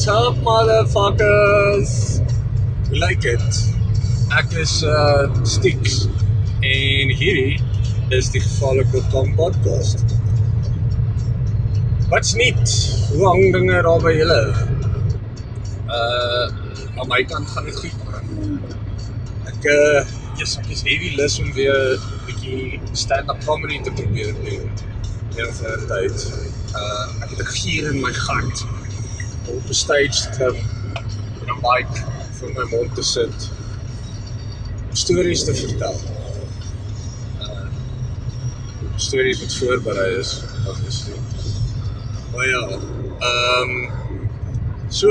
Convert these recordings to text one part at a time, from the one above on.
What's up motherfuckers? Hoe lyk dit? Ek is uh Stix en hierdie is die gevaarlike kom podcast. Wat's nuut? Hoe hang dinge daar by julle? Uh aan my kant gaan dit goed man. Ek uh yes, ek is heavy lus om weer 'n bietjie stand-up comedy te probeer doen. Heel vir tyd. Uh ek het 'n gier in my gat om op 'n stage te klim en 'n mic voor my mond te sit. Stories te vertel. Uh stories wat voorberei is, obviously. Maar ja, ehm um, so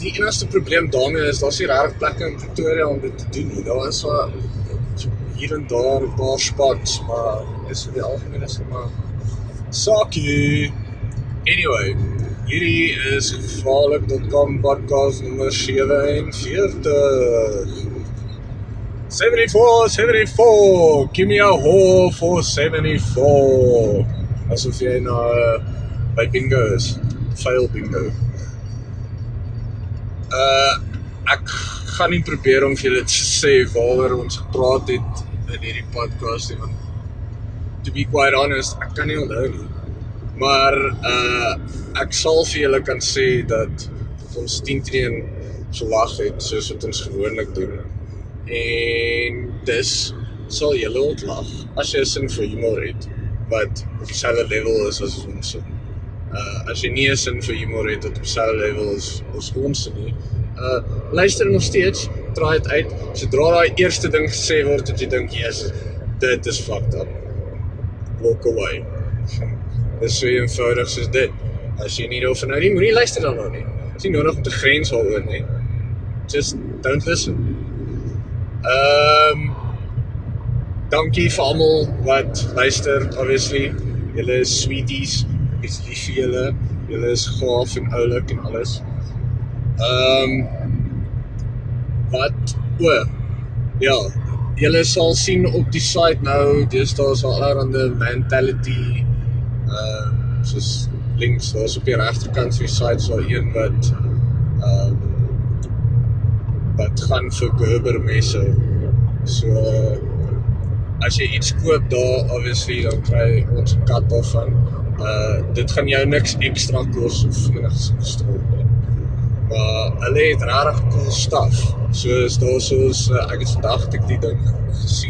die enigste probleem daarmee is daar's nie regtig plekke in Pretoria om dit te doen nie. Daar is so, so hier en daar 'n paar spots, maar is vir die algemeen is maar sakie. Anyway, hierdie is gevaarlik.com podcast nommer 47. 74, 74. Give me a hole for 74. Asof jy na uh, by bingo is. Fail bingo. Uh ek gaan nie probeer om vir julle te sê waaroor ons gepraat het in hierdie podcast nie want to be quite honest, ek kan nie onthou nie. Maar uh ek sal vir julle kan sê dat ons 10 teen so lag het soos wat ons gewoonlik doen. En dis sal julle ontlag as jy sin vir humor het wat op dieselfde level is as ons. Uh as jy nie sin vir humor het wat op dieselfde level is as ons nie, uh luister nog steeds, draai dit uit. Sodra daai eerste ding gesê word dat jy dink, "Yes, dit is fucked up." Walk away. Dis so eenvoudig soos dit. As jy nie daarvan nou nie, moenie luister daarna nie. Dis nie nodig om te grens daaroor nie. Just don't listen. Ehm um, Dankie vir almal wat luister. Obviously, julle is sweeties. Ek is lief vir julle. Julle is gaaf en oulik en alles. Ehm um, wat o ja, julle sal sien op die site nou, dis daar's al allerhande mentality ehm uh, soos links daar's op die regterkant van die site so een wat ehm um, wat gaan vir Gerber messe. So as jy iets koop daar obviously dan kry ons kat daarvan. Uh dit gaan jou niks ekstra kos of enigs gestrop nie. Maar hulle het regtig cool stuff. Soos daar soos uh, ek het vandag die ding gesien.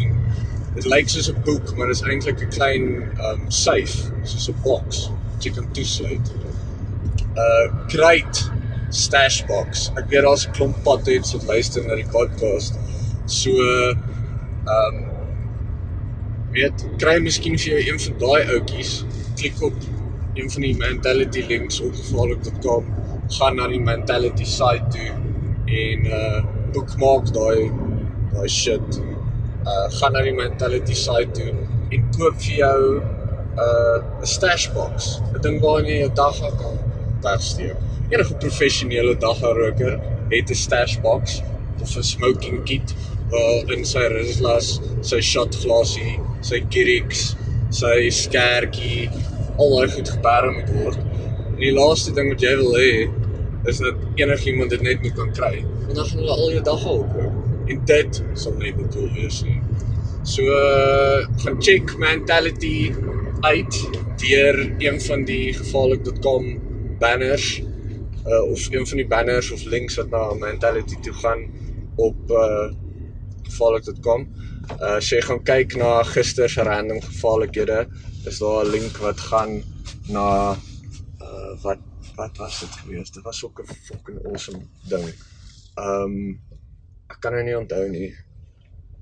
Dit lyk soos 'n boek, maar dit is eintlik 'n klein um safe, soos 'n box wat jy kan toesluit. Uh great stash box. Ek weet daar's 'n klomp potheads wat luister na die podcast. So um weet kry miskien vir jou een van daai ouetjies, klik op een van die mentality links op gevaarlik.com, gaan na die mentality site toe en uh bookmark daai daai shit. Uh gaan na die mentality site toe en koop vir jou uh 'n stash box. 'n Ding waarin jy jou dag kan wegsteek. Enige professionele daggaroker het 'n stash box of 'n smoking kit waar in sy Rizlas, sy shot glasie, sy Kirix, sy skertjie, al daai goed geberg moet word. En die laaste ding wat jy wil hê is dat enigiemand dit net moet kan kry. Want dan gaan hulle al jou dag op. En dit sal net bedoel wees nie. So gaan check mentality uit deur een van die gevaarlik.com banners uh, of een van die banners of links wat na mentality toe gaan op uh gevaarlik.com. Uh as jy gaan kyk na gister se random gevaarlikhede, is daar 'n link wat gaan na uh wat wat was dit gewees? Dit was ook 'n fucking awesome ding. Um ek kan dit nie onthou nie.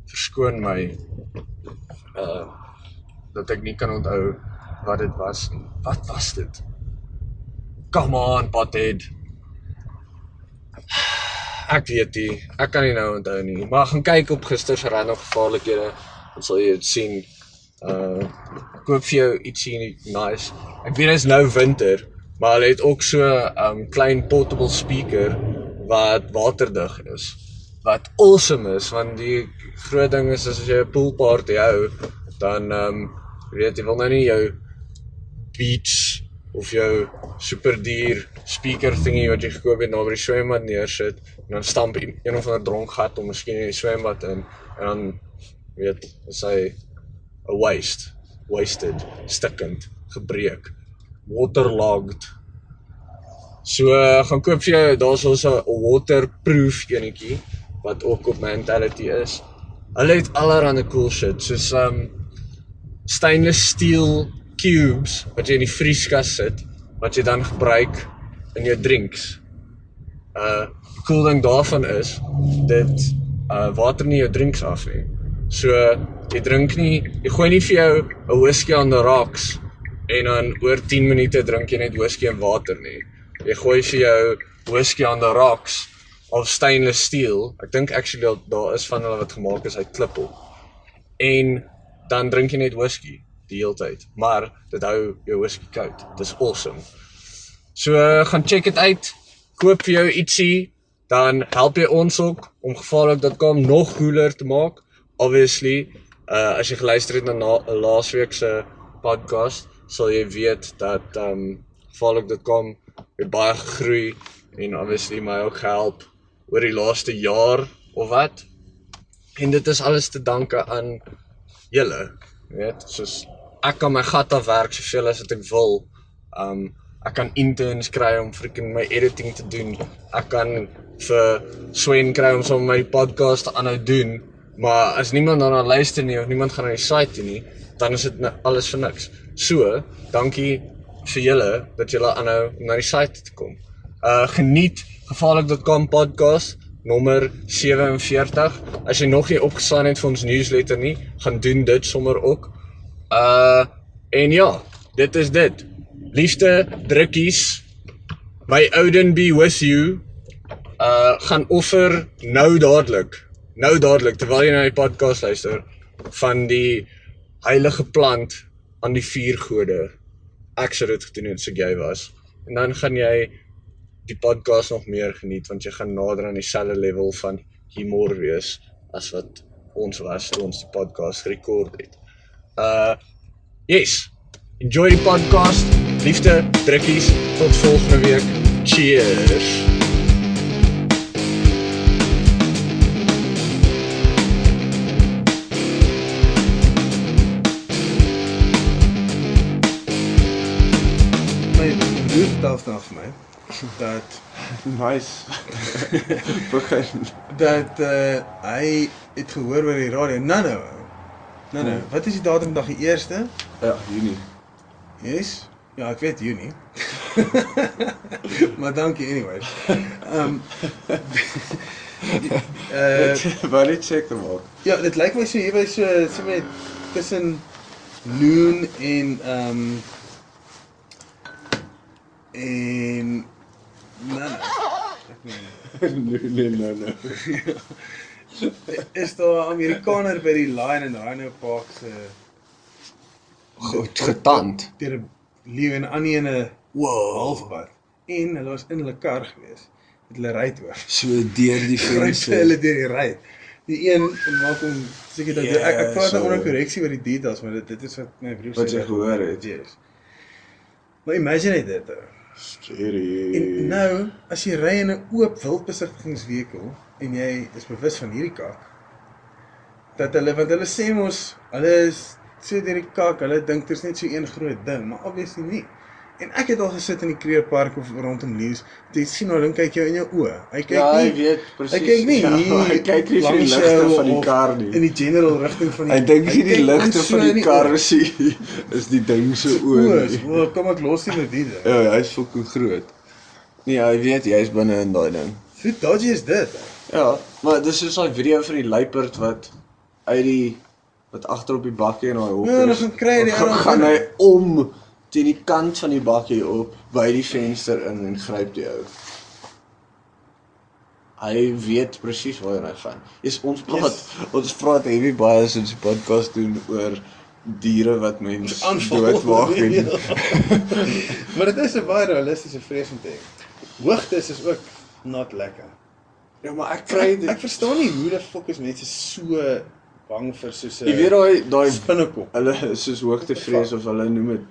Verskoon my uh dat ek nie kan onthou wat dit was nie. Wat was dit? Come on, pothead. Ek weet nie. Ek kan nie nou onthou nie. Maar gaan kyk op gister se random gevaarlikhede. Dan sal jy dit sien. Uh koop vir jou ietsie nice. Ek weet dit is nou winter, maar hulle het ook so 'n um, klein portable speaker wat waterdig is. Wat awesome is want die groot ding is as jy 'n pool party hou, dan um weet jy wil nou nie jou beach of jou super duur speaker thingie wat jy gekoop het naby die swembad neersit en dan stamp een of ander dronk gat om miskien in die swembad in en dan weet hy 'n waste, wasted, stikkend, gebreek, waterlogged. So gaan koop vir jou daar's ons 'n waterproof enetjie wat ook op mentality is. Hulle het allerlei cool shit soos um stainless steel cubes wat jy in die vrieskas sit wat jy dan gebruik in jou drinks. Uh cool ding daarvan is dit uh water nie jou drinks af nie. So jy drink nie, jy gooi nie vir jou 'n whisky on the rocks en dan oor 10 minute drink jy net whisky en water nie. Jy gooi vir jou whisky on the rocks of stainless steel. Ek dink actually daar- daar is van hulle wat gemaak is uit klippel. En dan drink jy net whisky die hele tyd. Maar dit hou jou whisky koud. Dis awesome. So gaan check dit uit. Koop vir jou ietsie, dan help jy ons ook om gevaarlik.com nog cooler te maak. Obviously, uh as jy geluister het na, na laasweek se podcast, sal jy weet dat um gevaarlik.com baie gegroei en obviously my ook gehelp oor die laaste jaar of wat. En dit is alles te danke aan julle, weet, soos ek kan my gat af werk soveel as wat ek wil. Um ek kan interns kry om freaking my editing te doen. Ek kan vir Swen kry om sommer my podcast te aanhou doen. Maar as niemand daarna luister nie of niemand gaan na die site toe nie, dan is dit alles vir niks. So, dankie vir julle dat julle aanhou om na die site te kom. Uh geniet gevaarlik.com podcast nommer 47. As jy nog nie opgestaan het vir ons newsletter nie, gaan doen dit sommer ook. Uh en ja, dit is dit. Liefde, drukkies. My Ouden be with you. Uh gaan offer nou dadelik. Nou dadelik terwyl jy na die podcast luister van die heilige plant aan die vier gode. Ek sou dit gedoen het as ek jy was. En dan gaan jy die podcast nog meer geniet want jy gaan nader aan dieselfde level van humor wees as wat ons was toe ons die podcast gerekord het. Uh yes. Enjoy die podcast. Liefde, drukkies. Tot volgende week. Cheers. My broer vertel vandag vir my dat Nice. Begin. dat uh, hy het gehoor oor die radio. Nou nou. Nou nou. Wat is die datum dag die 1ste? Ja, Junie. Yes. Ja, ek weet Junie. maar dankie anyways. Ehm uh Wou net check te maak. ja, dit lyk my so hier by so so met tussen noon en ehm um, en meen nee, nee, nee, nee. is daar 'n Amerikaner by die Lion and Rhino Park se Goed getand. deur 'n leeu en aan in 'n Wow. halfpad en hulle was in hulle kar gewees. Het hulle ry toe. So deur die venster. hulle deur die ry. Die een maak hom seker dat ek ek praat nou so. onder korreksie oor die details, maar dit dit is wat my broer Wat jy gehoor het. Yes. Maar imagine dit. ou. Scary. En nou, as jy ry in 'n oop wildbesigtigingswekel en jy is bewus van hierdie kak dat hulle want hulle sê mos hulle is so deur die kak, hulle dink dit is net so een groot ding, maar obviously nie. En ek het al gesit in die Kreerpark of rondom Leeu's, jy sien hoe ding kyk jou in jou oë. Hy kyk Ja, hy nie weet presies. Hy kyk nie Ja, hier. hy kyk nie vir die ligte van die kar nie. In die general rigting van die Hy dink nie die ligte van die kar oë. is die ding se oë. Nie. Wel, kom ek los nie met die ding. Ja, hy's fucking groot. Nee, hy weet jy's binne in daai ding. Hoe dodgy is dit? Ja, maar dis soos daai video van die luiperd wat uit die wat agter op die bakkie en daai hok Ja, dan kry hy die Dan gaan hy om teen die kant van die bakkie op by die venster in en gryp die ou. Hy weet presies waar hy gaan. Is ons praat yes. ons praat heavy baie sinds die podcast doen oor diere wat mense doodmaak en Ja. maar dit is 'n baie realistiese vrees om te hê. Hoogtes is ook not lekker. Ja, maar ek kry Ek, dit. ek verstaan nie hoe die fok is mense so bang vir so 'n Jy weet daai daai spinnekop. hulle is soos hoogtevrees of hulle noem dit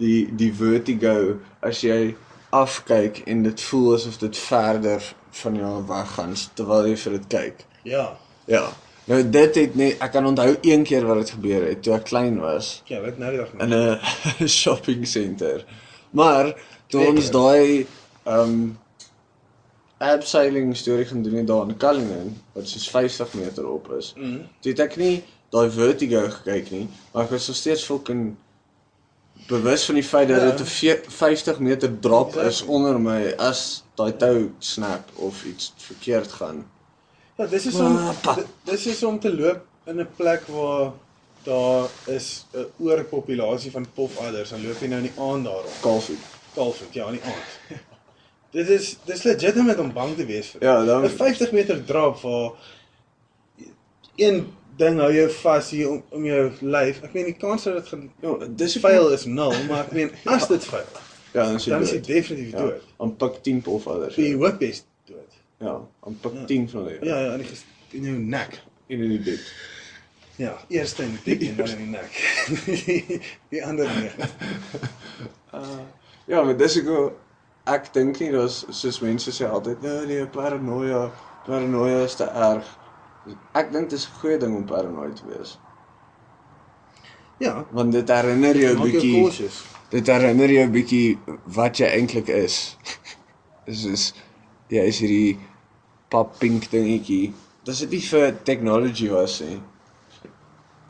die die vertigo as jy afkyk en dit voel asof dit verder van jou weggaan terwyl jy vir dit kyk. Ja. Ja. Nou dit het net ek kan onthou een keer wat dit gebeur het toe ek klein was Ja, wat nou die dag in 'n shopping center. Maar toe Twee ons daai ehm abseiling storie gaan doen het daar in Cullinan wat soos 50 meter op is. Mhm. Toe het ek nie daai vertigo gekyk nie, maar ek was nog steeds fucking bewus van die feit dat Ja. dit 'n ve- 50 meter drop is Exactly. onder my as daai tou snap of iets verkeerd gaan. Ja, dis is om dis is om te loop in 'n plek waar daar is 'n oorpopulasie van pofadders, dan loop jy nou in die aand daar rond. Kalfie. Kalfrik, ja, in die aand. dit is dis legitimate om bang te wees vir. Ja, dan 'n 50 meter drop waar een ding hou jou vas hier om, om jou lyf. Ek meen die kans dat dit Ja, dis fail is nul, maar ek meen as dit fail, Ja, dan is jy dan is dood. definitief Ja, dood. dan pik 10 of. Vir jy hoop jy's dood. Ja, dan pik Ja. 10 van hulle. Ja, ja, in die in jou nek. in in die bed. Ja, eers in die dik en dan in die nek. die ander nege. Ja, maar dis ek ek dink nie daar's soos mense sê altyd, nee nee, paranoia, paranoia is te erg. Ek dink dit is 'n goeie ding om paranoid te wees, Ja, want dit herinner jou jou bietjie dit herinner jou bietjie wat jy eintlik is. Dis is jy is hierdie pap pink dingetjie. Dis dit nie vir technology was nie.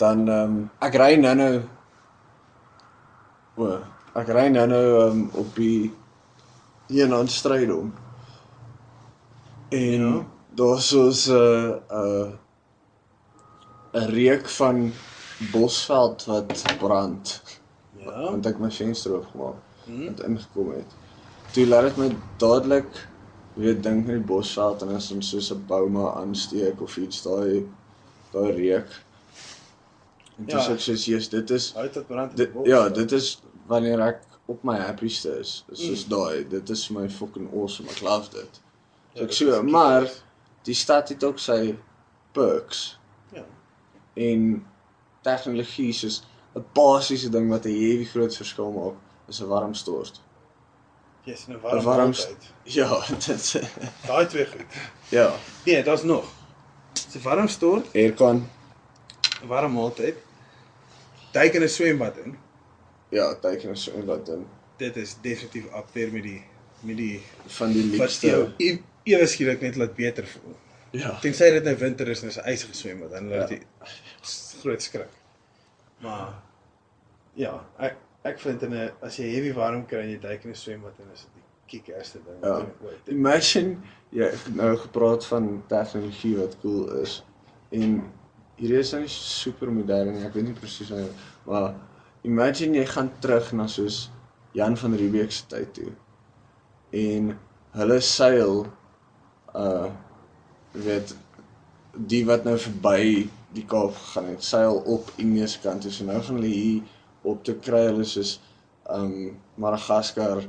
Dan ehm um, ek ry nou nou o, ek ry nou nou um, op die een aan strydom. En Ja. Ja. daar's soos 'n uh, 'n uh, 'n reuk van bosveld wat brand Ja. want ek my venster oopgemaak Hm? het ingekom het. Toe laat dit my dadelik weet dink aan die bosveld en as ons soos 'n bouma aansteek of iets daai daai reuk. En toe Ja. sê ek soos jy's dit is Uit dit brand. dit, bos. ja, dit is wanneer ek op my happieste is. Soos Mm. daai, dit is vir my fucking awesome. Ek love dit. Ja, So ek dit so, maar kiekers. Die stad het ook sy perks Ja. en tegnologie soos 'n basiese ding wat 'n heavy groot verskil maak is 'n warm stort. Jy's in 'n warm warm maaltyd. Ja, dit Daai twee goed. ja, Nee, daar's nog. 'n warm stort, aircon. 'n warm maaltyd. Duik in 'n swembad in. Ja, teken is so wat dan Dit is definitief up there met die met die van die wat liefste. jou e- ewe skielik net laat beter voel. Ja. Tensy dit nou winter is en dis 'n ysige swembad, dan laat Ja. jy groot skrik. Maar ja, ek ek vind in 'n as jy heavy warm kry en jy duik in 'n swembad en is dit die kiekerste ding Ja. wat jy ooit. Imagine jy het nou gepraat van tegnologie wat cool is en hierdie is nou super modern nie, ek weet nie presies hoe maar imagine jy gaan terug na soos Jan van Riebeeck se tyd toe en hulle seil uh weet die wat nou verby die Kaap gegaan het, seil op Indië se kant toe. So nou gaan hulle hier op te kry hulle soos um Madagaskar,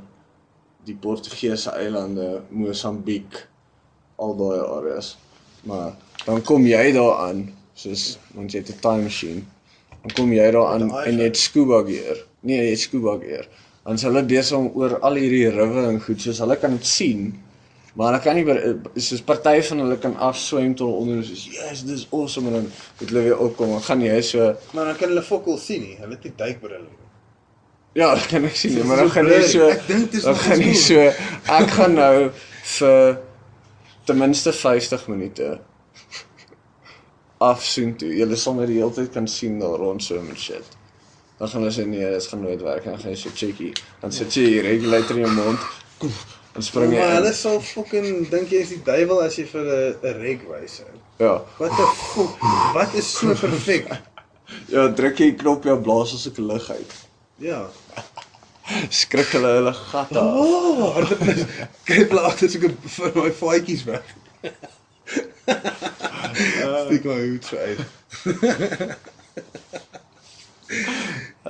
die Portugese eilande, Mosambiek, al daai areas. Maar dan kom jy daar aan, soos want jy het 'n time machine. Dan kom jy daar aan Met 'n en jy het scuba gear. Nee, jy het scuba gear. Dan is hulle besig om oor al hierdie riwe en goed, soos hulle kan dit sien. Maar hulle kan nie ber- soos party van hulle kan afswem tot onder en soos yes, dis awesome en dan het hulle weer opkom en gaan jy so Maar dan kan hulle fokol sien nie. Hulle het nie duikbrille nie. Ja, dat kan ek sien, nie, Dit maar is dan so gaan blurry. so Ek dink dis dan nog gaan ons so ek gaan nou vir ten minste 50 minute afsoen toe. Jy sal my die hele tyd kan sien daar rond so met shit. Dan gaan hulle sê nee, dit gaan nooit werk. Dan gaan jy so checkie. Dan sit jy hier regulator in jou mond. Dan spring jy. Maar hulle sal fucking dink jy is die duiwel as jy vir 'n 'n reg wys. Ja. Wat 'n fok. Wat is so perfek? Ja, druk jy knop jou blaas as ek lig uit. Ja. Skrik hulle hulle gatte af. Oh, dit is kyk agter so 'n vir my faadjies weg. Steek my hoed so uit.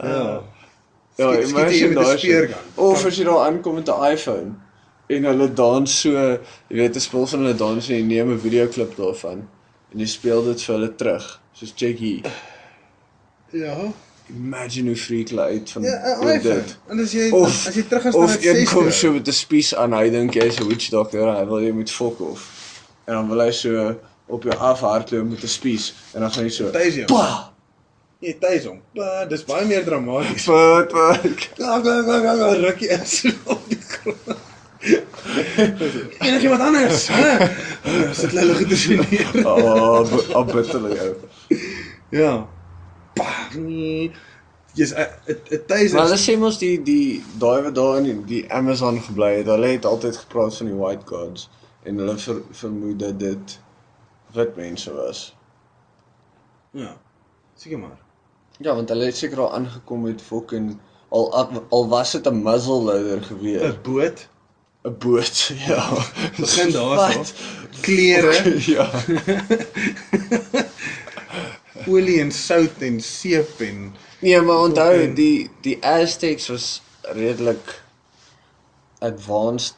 ja. Ja, jy imagine 'n daai. Of as jy daar aankom met 'n iPhone en hulle dans so, jy weet, 'n spel van hulle dans en jy neem 'n videoklip daarvan en jy speel dit vir hulle terug, soos check hier. Ja. imagine hoe freak hulle uit van Ja, oor iPhone. En as jy Of as jy terug gaan of staan met kom 60. so met 'n spies aan, hy dink jy's 'n witch doctor, hy wil jy moet fok of. En dan wil hy so op jou afhardloop met 'n spies en dan gaan hy so jou. Pa! Nee, tuis hom. Ba, dis baie meer dramaties. Wat wat? Ga ga ga ga ga rukkie is op die grond. Enigiemand anders? Hæ? Sit hulle goed te sien hier. Oh, abitterlik ou. Ja. Pa, nee. Jy's 'n 'n tuis Maar hulle sê mos die die daai wat daar in die, die Amazon gebly het, hulle het altyd gepraat van die white gods en hulle ver, vermoed dat dit wit mense was. Ja. Seker maar. Ja, want hulle het seker al aangekom met fucking al al was dit 'n muzzle loader 'n gewees. boot, 'n Boot, ja. begin daarso. Wat? Klere, ja. olie en sout en seep en Nee, maar onthou Fucking- die die Aztecs was redelik advanced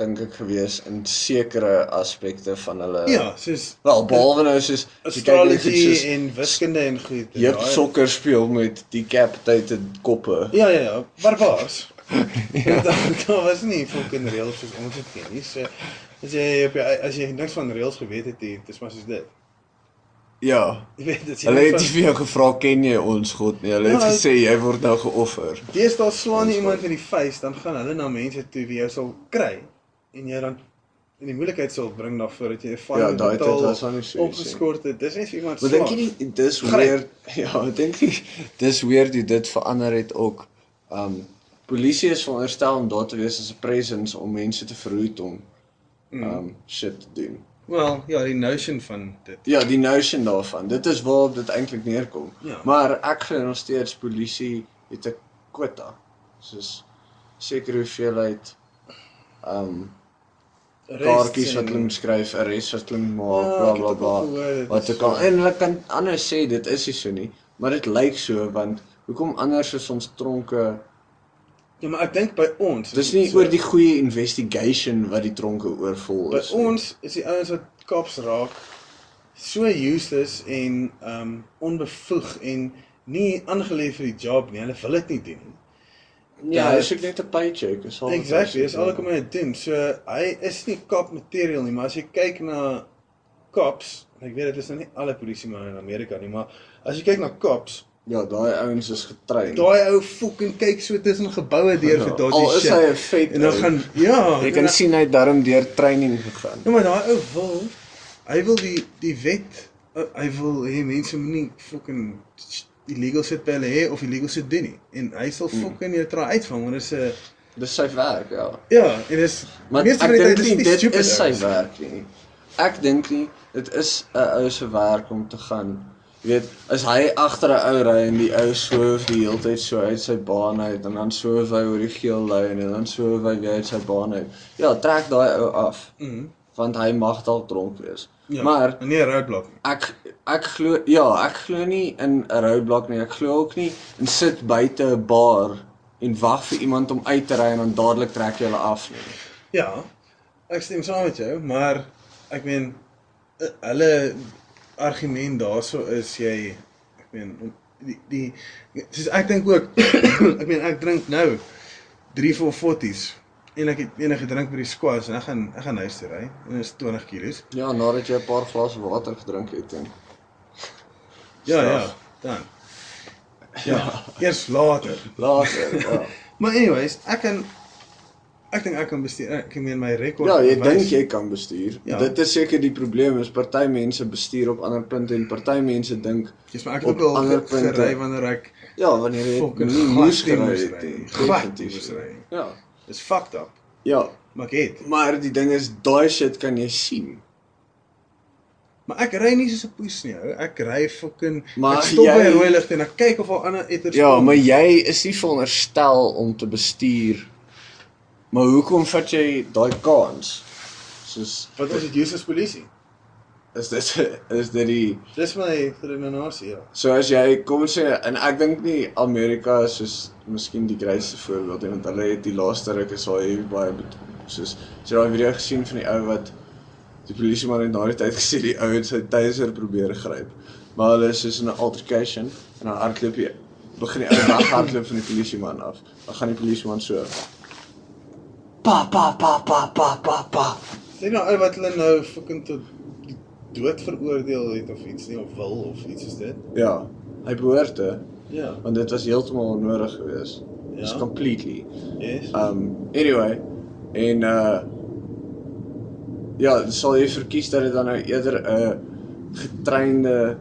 dink ek gewees in sekere aspekte van hulle ja, soos Wel, behalwe nou soos jy astrology soos en wiskunde en goed. en Jep daai- sokker speel met decapitated koppe. Ja ja ja, barbaars. ja. daar, daar was nie fucking reëls soos ons dit ken nie. So as jy op jou as jy niks van reëls geweet het nie, dis maar soos dit. Ja. Jy weet dit. Hulle het nie vir jou gevra ken jy ons God nie. Hulle het Ja, gesê jy word nou geoffer. Deesdae slaan jy iemand in die face, dan gaan hulle na mense toe wie jou sal kry en jy dan in die moeilikheid sal bring daarvoor dat jy 'n fine Ja, betaal, was dan nie so opgeskort het. Dis nie vir iemand Maar dink jy nie dis weer ja, dink nie dis weer die dit verander het ook. Um polisie is veronderstel om daar te wees as 'n presence om mense te verhoed om um shit te doen. Wel, ja, die notion van dit. Ja, die notion daarvan. Dit is waarop dit eintlik neerkom. Ja. Maar ek glo nog steeds polisie het 'n quota. Soos sekere hoeveelheid um kaartjies wat hulle moet skryf, arrest wat hulle maak, Ja, bla bla bla. Wat ek kan en hulle kan anders sê dit is nie so nie, maar dit lyk so want hoekom anders is ons tronke Ja, maar ek dink by ons Dis is nie so- oor die goeie investigation wat die tronke oorvol by is. nie. ons is die ouens wat kaps raak so useless en um onbevoeg en nie aangelê vir die job nie. Hulle wil dit nie doen nie. ja, dis ook net 'n paycheck, is al. Exactly, hy dis sê. al wat hy doen. So hy is nie cop material nie, maar as jy kyk na cops, ek weet dit is nou nie alle polisiemanne in Amerika nie, maar as jy kyk na cops, Ja, daai ouens is getrain. daai ou fucking kyk so tussen geboue deur vir daardie Al is shit. hy 'n vet en dan gaan ja, Jy kan sien hy het darm deur training gegaan. Ja, maar daai ou wil hy wil die die wet uh, hy wil hê mense moenie fucking illegal shit by hulle hê of illegal shit doen nie. En hy sal Hmm. fucking jou try uitvang want dit is 'n Dis sy werk, ja. ja, en dis Maar meeste ek dink nie nie dit is sy werk nie. Ek dink nie dit is 'n ou se werk om te gaan. Jy weet, as hy agter 'n ou ry en die ou swerf die hele tyd so uit sy baan uit en dan swerf hy oor die geel lyn en dan swerf hy weer uit sy baan uit. Ja, trek daai ou af Mhm. want hy mag dalk dronk wees. Ja, Maar nie 'n roadblock ek ek glo ja, ek glo nie in 'n roadblock nie. Ek glo ook nie in sit buite 'n bar en wag vir iemand om uit te ry en dan dadelik trek jy hulle af nie. Ja, ek stem saam met jou, maar ek meen eh, hulle argument daarso is jy ek meen die die soos ek dink ook ek meen ek drink nou 3 vir 40s en ek het enige drink by die squash en ek gaan ek gaan huis toe ry en dit is 20 kg. Ja, nadat jy 'n paar glase water gedrink het en Ja, ja, dan. Ja, eers later. later, ja. Maar anyways, ek kan ek dink ek kan bestuur. Ek meen my rekord. Ja, jy dink jy kan bestuur. Ja. Dit is seker die probleem is party mense bestuur op ander punte en party mense dink Dis maar ek het op ander punte. gery wanneer ek ja, wanneer jy nie moes gery het nie. Glad Definitief moes ry. Ja. is fucked up. Ja, Maar het. maar die ding is daai shit kan jy sien. Maar ek ry nie soos 'n poes nie, ou. Ek ry fucking Maar ek stop by jy- 'n rooi ligte en ek kyk of al ander etters Ja, kom. maar jy is nie veronderstel om te bestuur. Maar hoekom vat jy daai kans? Soos wat is dit useless polisie? is dit is dit die Dis my redenasie, ja. So as jy kom ons sê en ek dink nie Amerika is soos miskien die grootste voorbeeld nie want hulle het die laaste ruk is al hier baie soos as jy daai video gesien van die ou wat die polisie maar in daardie tyd gesê die ou het sy taser probeer gryp. Maar hulle is soos in 'n altercation en dan hardloop die begin die ou weghardloop van die polisieman af. Dan gaan die polisieman so pa pa pa pa pa pa pa. Sê nou ou wat hulle nou fucking tot die dood veroordeel het of iets nie of wil of iets is dit. Ja, hy behoort te Ja. want dit was heeltemal onnodig geweest. It's Ja. completely. Yes. Um anyway, en uh ja, sal jy verkies dat dit dan nou eerder 'n getrainde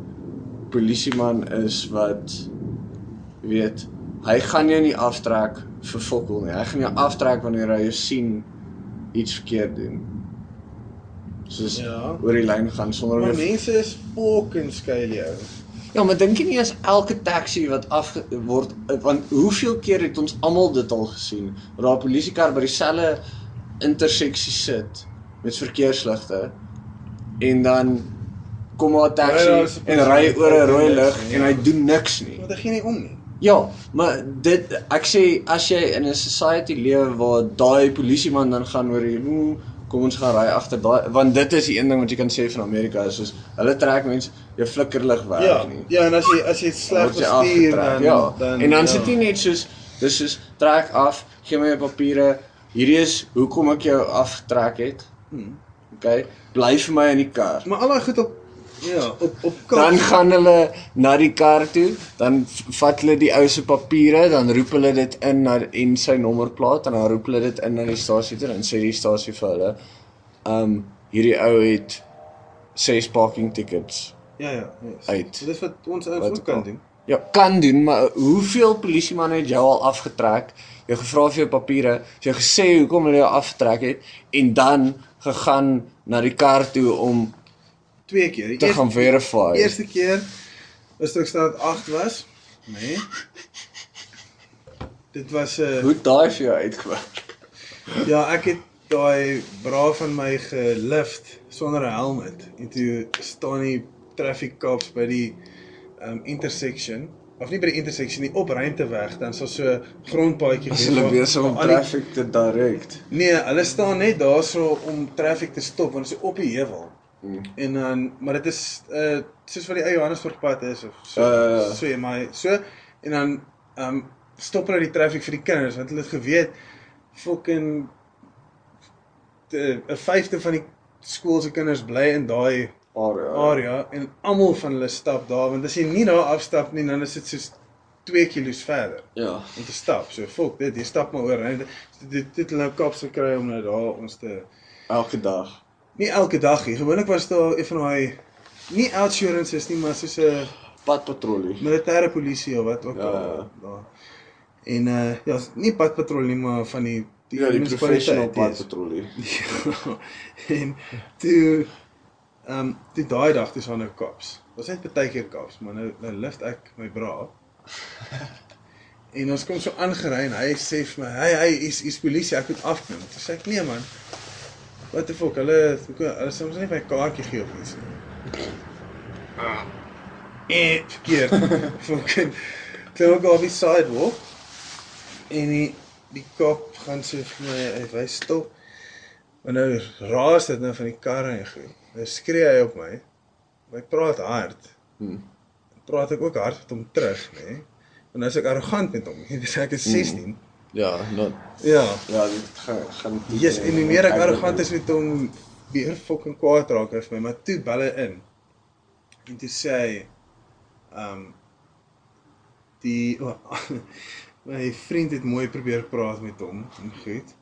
polisieman is wat weet, hy gaan jou nie aftrek vir fokol nie. Hy gaan jou aftrek wanneer hy jou sien iets verkeerd doen. Soos Ja. oor die lyn gaan sonder Maar mense is fucking skuil jou. Ja, maar dink jy nie as elke taxi wat af word want hoeveel keer het ons almal dit al gesien? Dat daar 'n polisiekar by dieselfde interseksie sit met verkeersligte en dan kom 'n Ja, taxi is 'n en ry oor 'n rooi lig en ja. hy doen niks nie. Want hy gee nie om nie. Ja, maar dit ek sê as jy in 'n society lewe waar daai polisieman dan gaan oor die "Oeh, kom ons gaan ry agter daai want dit is die een ding wat jy kan sê van Amerika is soos hulle trek mense jou flikkerlig weg Ja. nie. Ja, en as jy as jy sleg bestuur dan ja. dan en dan ja. sit jy net soos dis soos trek af, gee my jou papiere. Hierdie is hoekom ek jou afgetrek het. Hmm. OK, bly vir my in die kar. Maar al daai goed op ja, op op Dan kop. gaan hulle na die kar toe, dan vat hulle die ou se papiere, dan roep hulle dit in na en sy nommerplaat en dan roep hulle dit in na die stasie toe en sê die stasie vir hulle, um hierdie ou het 6 parking tickets. Ja ja, yes. uit. Dis wat ons ouens Wat ook ook kan al. doen. Ja, kan doen, maar hoeveel polisiemanne het jou al afgetrek? Jy gevra vir jou papiere, jy gesê hoekom hulle jou afgetrek het en dan gegaan na die kar toe om Twee keer. Die te gaan verify. Eerste keer was toe ek staat 8 was, nê? Nee. Dit was 'n uh, Hoe het daai vir jou uitgewerk? ja, ek het daai bra van my gelift sonder 'n helmet en toe staan die traffic cops by die um intersection of nie by die intersection nie op ruimteweg dan sal so grondpaadjie As hulle besig om die- traffic te direct. Nee, hulle staan net daarso om traffic te stop want dit is op die heuwel. Hmm. En dan maar dit is uh soos wat die ou Johannesburgpad is of so. Uh. so maar so en dan um stop hulle die traffic vir die kinders want hulle het geweet fucking de- 'n vyfde van die skool se kinders bly in daai Area. area en almal van hulle stap daar want as jy nie daar afstap nie dan is dit soos 2 kilos verder Ja. om te stap. So fuck dit, jy stap maar oor. En dit dit dit hulle nou kaps gekry om nou daar ons te Elke dag. Nie elke dag nie. Gewoonlik was daar een van daai nie outsurances nie, maar soos 'n Padpatrollie. militêre polisie of wat ook Ja, al ja. daar. En uh ja, nie padpatrollie maar van die Ja, die professional padpatrollie. Ja. en toe ehm um, die daai dag dis nou kaps. Was net baie keer kaps, maar nou nou lift ek my bra. En ons kom so aangery en hy sê vir my, "Hey, hey, is is polisie, ek moet afklim." Toe sê ek, "Nee man. Wat die fuck? Hulle hulle sê ons nie my kaartjie gee of iets nie." Ah. Eh, verkeerd. Fucking klim ek op die sidewalk en die die kop gaan sê vir my, hy wys stop. Maar nou raas dit nou van die kar en goed. Nou skree hy op my. Ek praat hard. Hmm. Praat ek ook hard met hom terug, nê? Nee? Want nou is ek arrogant met hom. Dis ek is 16. Ja, nou Ja. ja, dit gaan gaan Yes, en hoe meer ek arrogant is met hom, weer fucking kwaad raak hy vir my, maar toe bel hy in. En toe sê hy ehm um, die oh, my vriend het mooi probeer praat met hom en goed.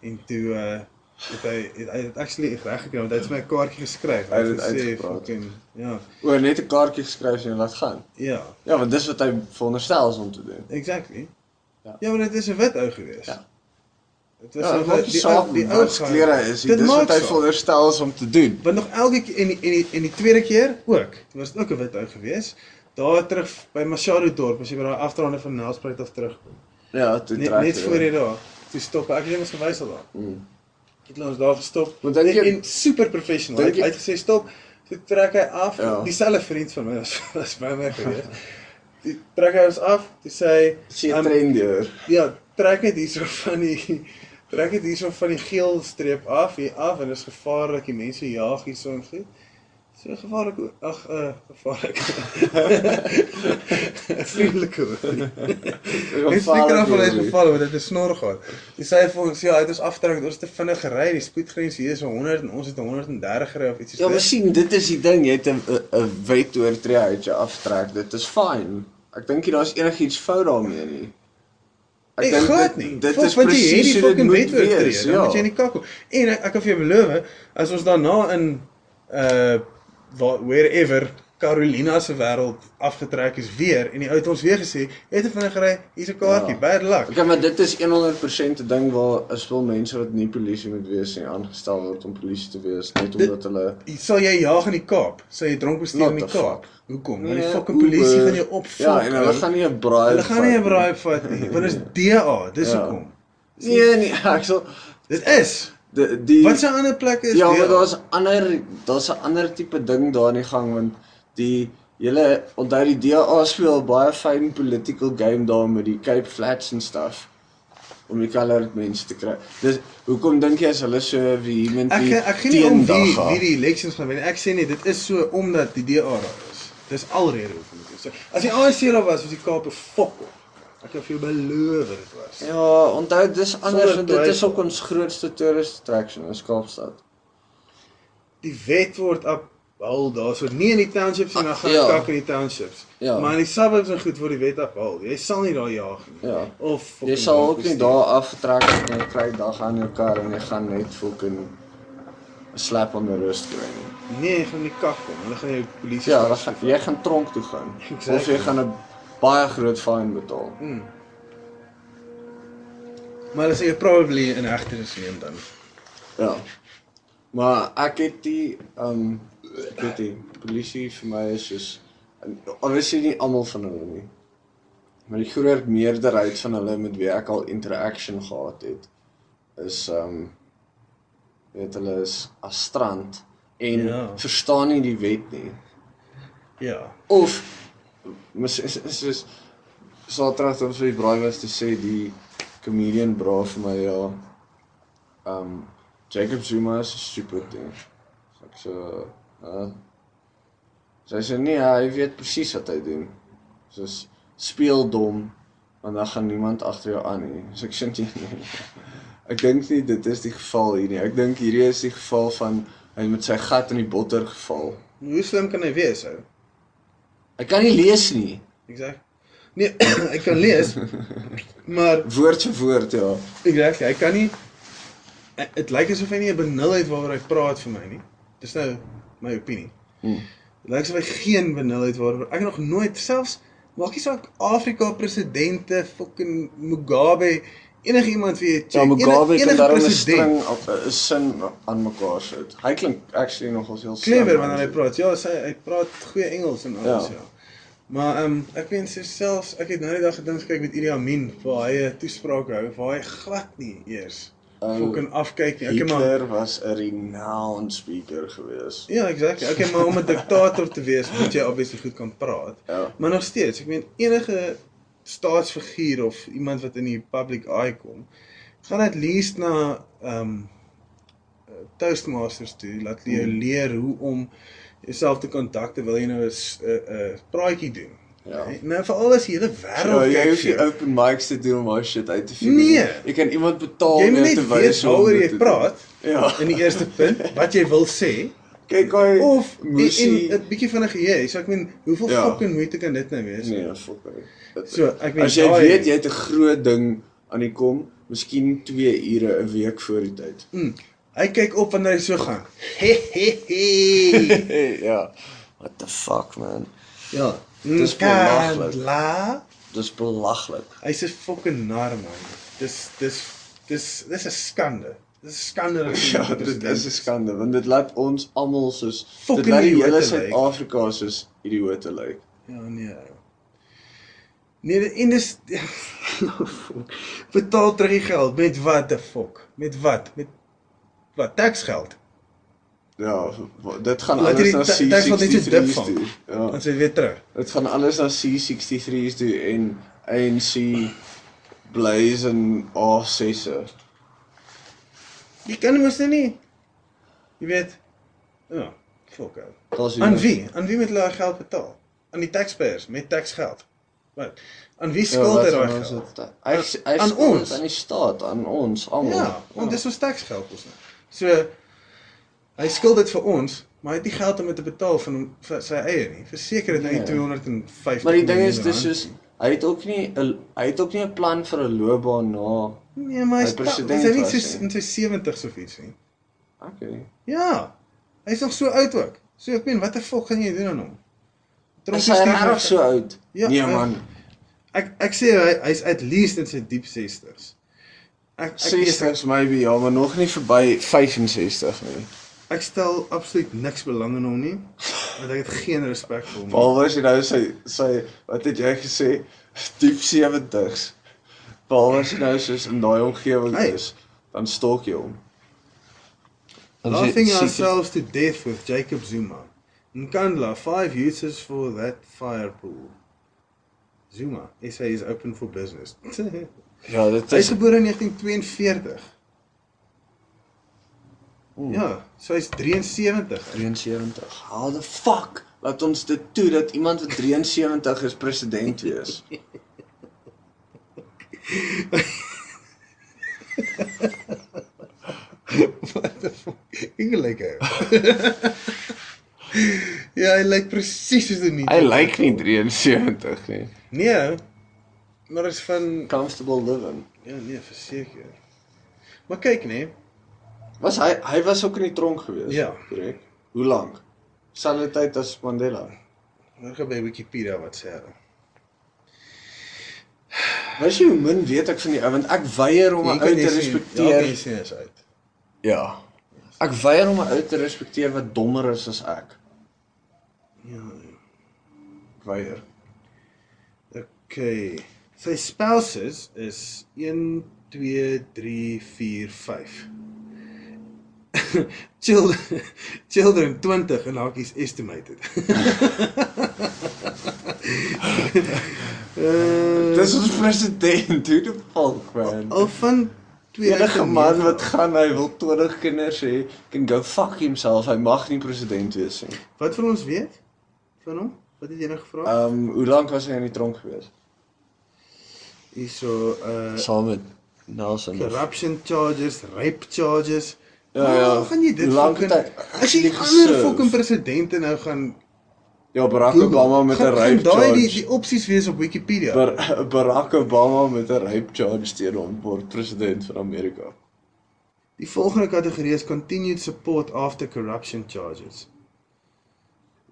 En toe uh het hy het, hy het actually reg gekry want hy het vir my 'n kaartjie geskryf. Hy het gesê, fucking ja. O, net 'n kaartjie geskryf en laat gaan. Ja, Ja, want dis wat hy veronderstel is om te doen. exactly. Ja. Ja, maar dit is 'n wit ou gewees. Ja. Dit was Ja, maak die saak die ou klere is. Dit Dis wat hy veronderstel is om te doen. Want nog elke keer en die, en die en die tweede keer ook. Dit was ook 'n wit ou gewees. Daar terug by Machado dorp as jy by daai afdraande van Nelspruit af terugkom. Ja, toe Net, trek net voor jy daar. Toe stop ek het net ons gewys al daar. Mm. Het hulle ons daar gestop. Want dink jy- en, super professional. Hy het gesê stop. Toe trek hy af. Ja. Dieselfde vriend van my was was by my gewees. Toe trek hy ons af. Toe sê hy Sien um, trein deur. Ja, trek net hierso van die trek net hierso van die geel streep af hier af en dit is gevaarlik die mense jaag hierso en goed. So gevaarlik ag uh gevaarlik. Vriendelike. Ek spreek af van hy geval want dit is snor gehad. Hy sê vir ons ja, dit is aftrek, ons het te vinnig gery, die spoedgrens hier is 100 en ons het 130 gery of iets soos Ja, maar dit. sien, dit is die ding, jy het 'n 'n- wet oortree uit jou aftrek. Dit is fyn. Ek dink nie daar's enigiets fout daarmee nie. Ek dink glad dit- nie. Dit Fuck, is presies hoe dit fucking moet wet oortree, wees. Dan Ja. moet jy in die kakkel. En ek, ek kan vir jou beloof, as ons daarna in uh waar wherever Carolina se wêreld afgetrek is weer en die ou het ons weer gesê, "Het jy vinnig gery? Hier's 'n kaartjie, Ja. bad luck." Okay, maar dit is 100% 'n ding waar is veel mense wat nie polisie moet wees nie aangestel word om polisie te wees net omdat hulle Sal jy jag in die Kaap? Sal jy dronk bestuur in die Kaap? Hoekom? Want die Nee, fucking polisie gaan jou opvang. Ja, en hulle gaan nie 'n braai. Hulle gaan nie 'n braai vat nie, want dit is DA, dis Ja. hoekom. Nee, nee, ek sal Dit is. Die die Wat se ander plekke is Ja, maar daar's ander daar's 'n ander tipe ding daar in die gang want die julle onthou die DA speel baie fyn political game daar met die Cape Flats en stuff om die colored mense te kry. Dis hoekom dink jy as hulle so vehement Ek ek gee nie om wie wie die elections gaan wen. Ek sê net dit is so omdat die DA daar is. Dis alrede hoekom dit is. So, as die ANC daar was, was die Kaap 'n fok op. Ek kan vir jou beloof dit was. Ja, onthou dis anders want dit is ook ons grootste tourist attraction in Kaapstad. Die wet word op hul daarso nie in die townships nie, dan gaan Ja. kak in die townships. Ja. Maar in die suburbs en goed word die wet afhaal. Jy sal nie daar jag nie. Ja. Of Jy sal ook nie daar afgetrek en jy kry dag aan jou kar en jy gaan net fucking 'n slap on the wrist kry nie. Nee, jy gaan nie kak kom. Hulle gaan jou polisie Ja, dan gaan jy gaan tronk toe gaan. Exactly. Of jy gaan 'n baie groot fine betaal. Mm. Maar hulle sê jy probably in hegtenis neem dan. Ja. Maar ek het die um ek weet die polisie vir my is soos obviously nie almal van hulle nie. Maar die groot meerderheid van hulle met wie ek al interaction gehad het is um weet hulle is astrant en Ja. verstaan nie die wet nie. Ja. Of mis is is is Saterdag ons vir die braai was te sê die comedian bra vir my ja. Um Jacob Zuma is stupid ding. So ek so uh Sy sê nee, hy weet presies wat hy doen. Soos speel dom want dan gaan niemand agter jou aan nie. So ek sê nee. nee. Ek dink nie dit is die geval hier nie. Ek dink hierdie is die geval van hy met sy gat in die botter geval. Hoe slim kan hy wees ou? Hy kan nie lees nie. Exact. Nee, hy kan lees. maar Woord vir woord, ja. exact, hy kan nie dit lyk asof hy nie 'n benulheid waaroor hy praat vir my nie. Dis nou my opinie. Hmm. Dit lyk asof hy geen benulheid waaroor ek nog nooit selfs maak nie saak Afrika presidente, fucking Mugabe, enige iemand wie jy Ja, Mugabe kan daarom 'n president. string op 'n sin aan mekaar sit. Hy klink actually nogals heel slim, clever wanneer hy praat. Ja, sy hy praat goeie Engels en alles, ja. Ja. ja. Maar ehm um, ek weet selfs ek het nou die dag gedink kyk met Idi Amin waar hy 'n toespraak hou waar hy glad nie eers Ou, fucking afkyk nie. Ek maar Hitler was 'n renowned speaker gewees. Ja, exactly. Okay, maar om 'n diktator te wees, moet jy obviously goed kan praat. Ja. Maar nog steeds, ek meen enige staatsfiguur of iemand wat in die public eye kom, gaan at least na ehm um, Toastmasters toe, laat jy jou Hmm. leer hoe om jouself te kontak terwyl jy nou 'n 'n 'n praatjie doen. Ja. Nee, Nou veral as die hele Ja, wêreld jy kyk hoef nie vir jou. open mics te doen om daai shit uit te figure. Nee. Jy kan iemand betaal Jy om jou te wys hoe jy praat Ja. in die eerste punt, wat jy wil sê. Kyk hy Of Moesie. en 'n bietjie van 'n geheue. So ek meen, hoeveel Ja. fucking moeite kan dit nou wees? Nee, fuck. Dit- So, ek meen As jy daai- weet jy het 'n groot ding aan die kom, miskien 2 ure 'n week voor die tyd. Mm, hy kyk op wanneer hy so gaan. Ja. What the fuck man? ja. Dis belaglik. La. Dis belaglik. Hy's 'n fucking nar man. Dis dis dis dis 'n skande. Dis skande dat Ja, dit is 'n skande want dit laat ons almal soos dit Fucking laat die hele. Suid-Afrika soos idioote lyk. Ja, nee. Nee, dit- en dis betaal terug die geld met wat the fuck? Met wat? Met wat? Taxgeld. Ja, dit gaan Laat alles na ta- tax wat net so dip C63's vang. toe. Ja. Dan sê weer terug. Dit gaan alles na C63's toe en ANC Blaze en A6se. Jy kan mos nie. Jy weet. Ja, fuck out. Daar's Aan wie? Aan wie moet hulle daai geld betaal? Aan die taxpayers met taxgeld. Wat? Aan wie skuld hy daai geld? Hy hy Aan ons. dit aan die staat, aan ons almal. Ja, want dis ons taxgeld ons nou. So hy skuld dit vir ons, maar hy het nie geld om dit te betaal van vir sy eie nie. Verseker het hy Nee. nie 250 Maar die ding is dis soos hy het ook nie 'n hy het ook nie 'n plan vir 'n loopbaan na. Nee, maar hy's hy pa- president is hy nie so in sy 70s of iets nie. Okay. Ja. Hy's nog so oud ook. So ek meen, wat die fok gaan jy doen aan hom? Is hy regtig so oud? Ja, nee hy- man. Ek ek sê hy hy's at least in sy diep 60s. Ek ek 60s maybe ja, maar nog nie verby 65 nie. ek stel absoluut niks belang in hom nie. Want ek het geen respek vir hom. nie. Behalwe as jy nou sy sy wat het jy gesê? Diep 70s. Behalwe as jy nou soos in daai omgewing Hey. is, dan stalk jy hom. Laughing ourselves to death with Jacob Zuma. Nkandla, five uses for that fire pool. Zuma, SA is open for business. Ja, dit Hy is is gebore in 1942. Oeh. Ja, so hy's 73. 73. How the fuck laat ons dit toe dat iemand wat 73 is president wees? What the fuck? Ek lyk hy. ja, hy lyk presies soos 'n nie. Hy lyk nie 73 nie. Nee. Maar is van Comfortable living. ja, nee, verseker. Maar kyk nee, Was hy hy was ook in die tronk gewees? Ja. korrek. Hoe lank? Selfde tyd as Mandela. gaan by Wikipedia wat sê hulle. Weet jy hoe min weet ek van die ou want ek weier om 'n ou te Ja, respekteer. jy sien is uit. Ja. Ek weier om 'n ou te respekteer wat dommer is as ek. Ja. Ek weier. Okay. Sy spouses is 1 2 3 4 5. children children 20 en hakies estimated. uh, Dis ons president, hoe die fuck man. al van Enige man 2009 wat gaan hy wil 20 kinders hê, can go fuck himself. Hy mag nie president wees nie. Wat wil ons weet van hom? Wat het jy nou gevra? Ehm um, hoe lank was hy in die tronk gewees? Hierso uh Saam met Nelson. of- corruption charges, rape charges. Ja, ja. Waar gaan jy dit Hoe lank fucking As jy ander fucking presidente nou gaan Ja, Barack Google, Obama met 'n rape gaan daai die charge. die opsies wees op Wikipedia. Bar Barack Obama met 'n rape charge teen hom word president van Amerika. Die volgende kategorie is continued support after corruption charges.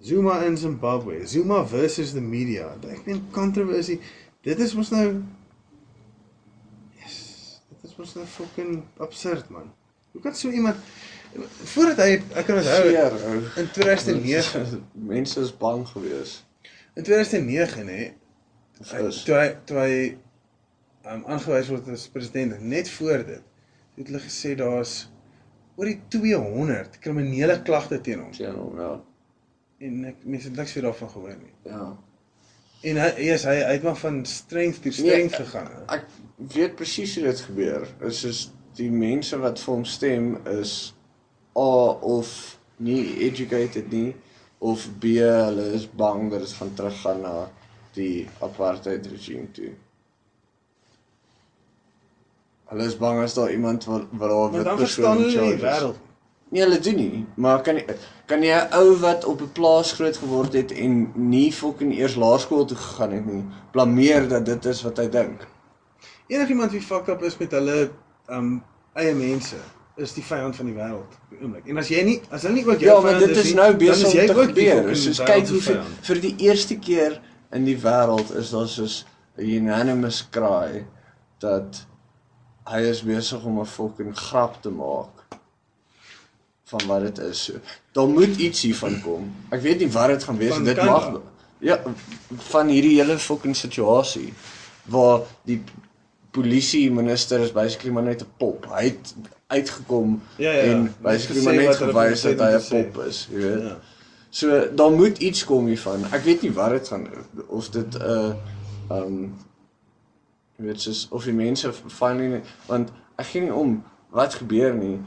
Zuma in Zimbabwe. Zuma versus the media. Ek meen controversy. Dit is mos nou Yes, dit is mos nou fucking absurd man. Hoe kan so iemand voordat hy ek kan onthou in 2009 Mense is bang gewees. in 2009 nê is Toe hy toe hy um, aangewys word as president net voor dit het hulle gesê daar's oor die 200 kriminele klagte teen hom teen hom, ja. en ek mense het niks weer daarvan gehoor nie. Ja. En hy yes, hy hy het maar van strength tot strength gegaan. hè. Ek weet presies hoe dit gebeur. Is soos die mense wat vir hom stem is A of nie educated nie of B hulle is bang dat dit gaan teruggaan na die apartheid regime toe. Hulle is bang as daar iemand wat wat daar wit persoon in nie charge die is. wêreld. Nee, hulle doen nie, maar kan jy kan jy 'n ou wat op 'n plaas groot geword het en nie fucking eers laerskool toe gegaan het nie, blameer dat dit is wat hy dink. Enigiemand wie fucked up is met hulle um eie mense is die vyand van die wêreld op die oomblik. En as jy nie as hulle nie ook jou Ja, vyand dit is nou dan besig is jy om te gebeur. Soos kyk hoe vir, vir die eerste keer in die wêreld is daar soos 'n unanimous cry dat hy is besig om 'n fucking grap te maak van wat dit is. So, daar moet iets hiervan kom. Ek weet nie wat dit gaan wees Van nie. Dit Kanda? mag ja van hierdie hele fucking situasie waar die polisie minister is basically maar net 'n pop. Hy het uitgekom Ja, ja, ja. en basically gesê maar net gewys dat hy 'n pop is, jy weet. Ja. So daar moet iets kom hiervan. Ek weet nie wat dit gaan of dit 'n uh, um jy weet soos of die mense finally want ek gee nie om wat gebeur nie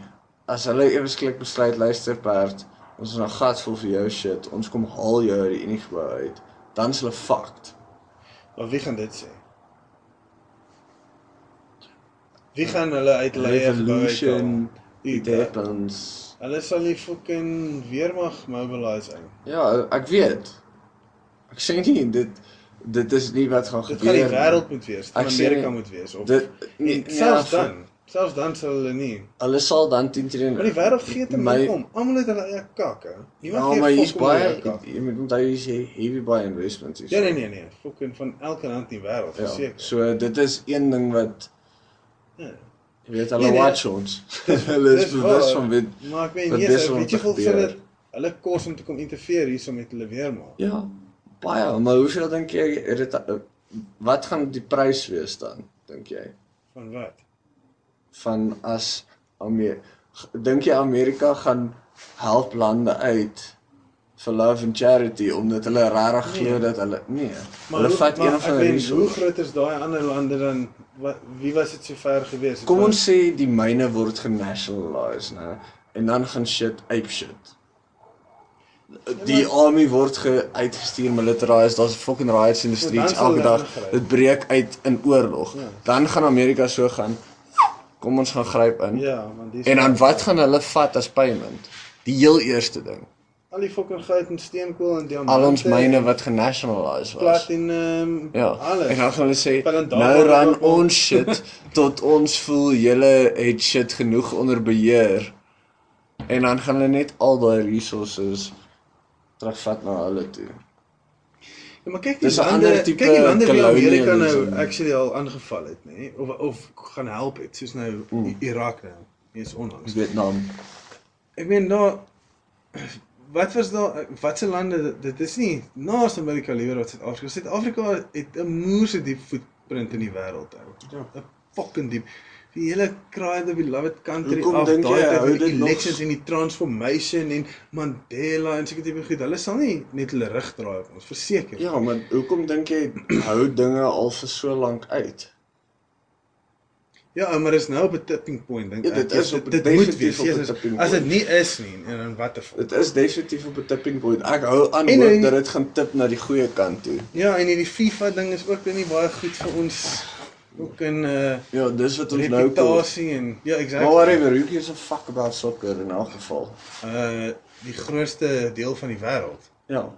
as hulle ewesklik besluit luister perd Ons is 'n gat vol vir jou shit. Ons kom haal jou uit die Unie gebou uit. Dan's hulle fucked. Maar wie gaan dit sê? Wie gaan hulle uit gebou Revolution, it happens. Hulle sal die fucking weermag mobilise uit. Ja, ek weet. Ek sê nie dit dit is nie wat gaan Dit gebeur. gaan die nie. wêreld moet wees. Dit Amerika nie- moet wees of Dit nee, selfs ja, dan. Selfs dan sal hulle nie. Hulle sal dan teen teen Maar die wêreld gee te My- om. Almal het hulle eie kak, hè. Niemand Ja, gee maar hier's baie jy moet onthou hier's heavy baie investments hier. Ja nee nee nee, fucking van elke land in die wêreld, Ja, verseker. so dit is een ding wat Ja. jy weet hulle Nee, nee. watch ons. hulle is bewus van weet Maar ek weet wat nie weet te jy hoeveel gebeur. hulle hulle kos om te kom interfereer hierso met hulle weermag. Ja, baie, maar hoeveel dink jy het dit wat gaan die prys wees dan, dink jy? Van wat? Van as Amerika dink jy Amerika gaan help lande uit vir love and charity omdat hulle regtig glo Nee. dat hulle nee, Maar hulle hoe- vat maar een ek ander weet, Hoe groot is daai ander lande dan wat wie was dit so ver gewees? Kom ons sê die myne word genationalised, né? En dan gaan shit ape shit. Die army word ge uitgestuur militarized, daar's fucking riots in die Ja, streets sal elke hulle dag. Dit breek uit in oorlog. Ja. Dan gaan Amerika so gaan kom ons gaan gryp in. Ja, want dis En dan wat gaan hulle vat as payment? Die heel eerste ding. Al die fucking goud en steenkool en diamante. Al ons myne wat genationalised was. platinum, Ja. alles. En dan gaan hulle sê nou ran ons shit tot ons voel julle het shit genoeg onder beheer. En dan gaan hulle net al daai resources terugvat na hulle toe. Ja, maar kyk die Dis 'n lande, ander tipe kyk die lande wie Amerika nou colonialism. actually al aangeval het, nê? Nee? Of of gaan help het, soos nou Mm. Irak nou. Dis onlangs. Vietnam. Ek meen daar wat was daar watse lande dit is nie naas Amerika liewer as Suid-Afrika. Suid-Afrika het 'n moerse diep footprint in die wêreld ou. Ja. 'n Fucking diep. Die hele cry the beloved country Hoekom af daai tyd met die nog- elections en die transformation en Mandela en seker tipe goed. Hulle sal nie net hulle rug draai op ons verseker. Ja, maar hoekom dink jy hou dinge al vir so lank uit? Ja, maar dis nou op 'n tipping point dink Ja, ek. dit is op 'n dit moet definitief wees. op 'n Jesus, tipping As dit nie is nie, en dan watter Dit is definitief op 'n tipping point. Ek hou aan En hoop dat dit gaan tip na die goeie kant toe. Ja, en hierdie FIFA ding is ook nie baie goed vir ons ook in uh Ja, dis wat ons nou reputasie en ja, exactly. Maar whatever, who gives a fuck about soccer in elk geval? Uh die grootste deel van die wêreld. Ja.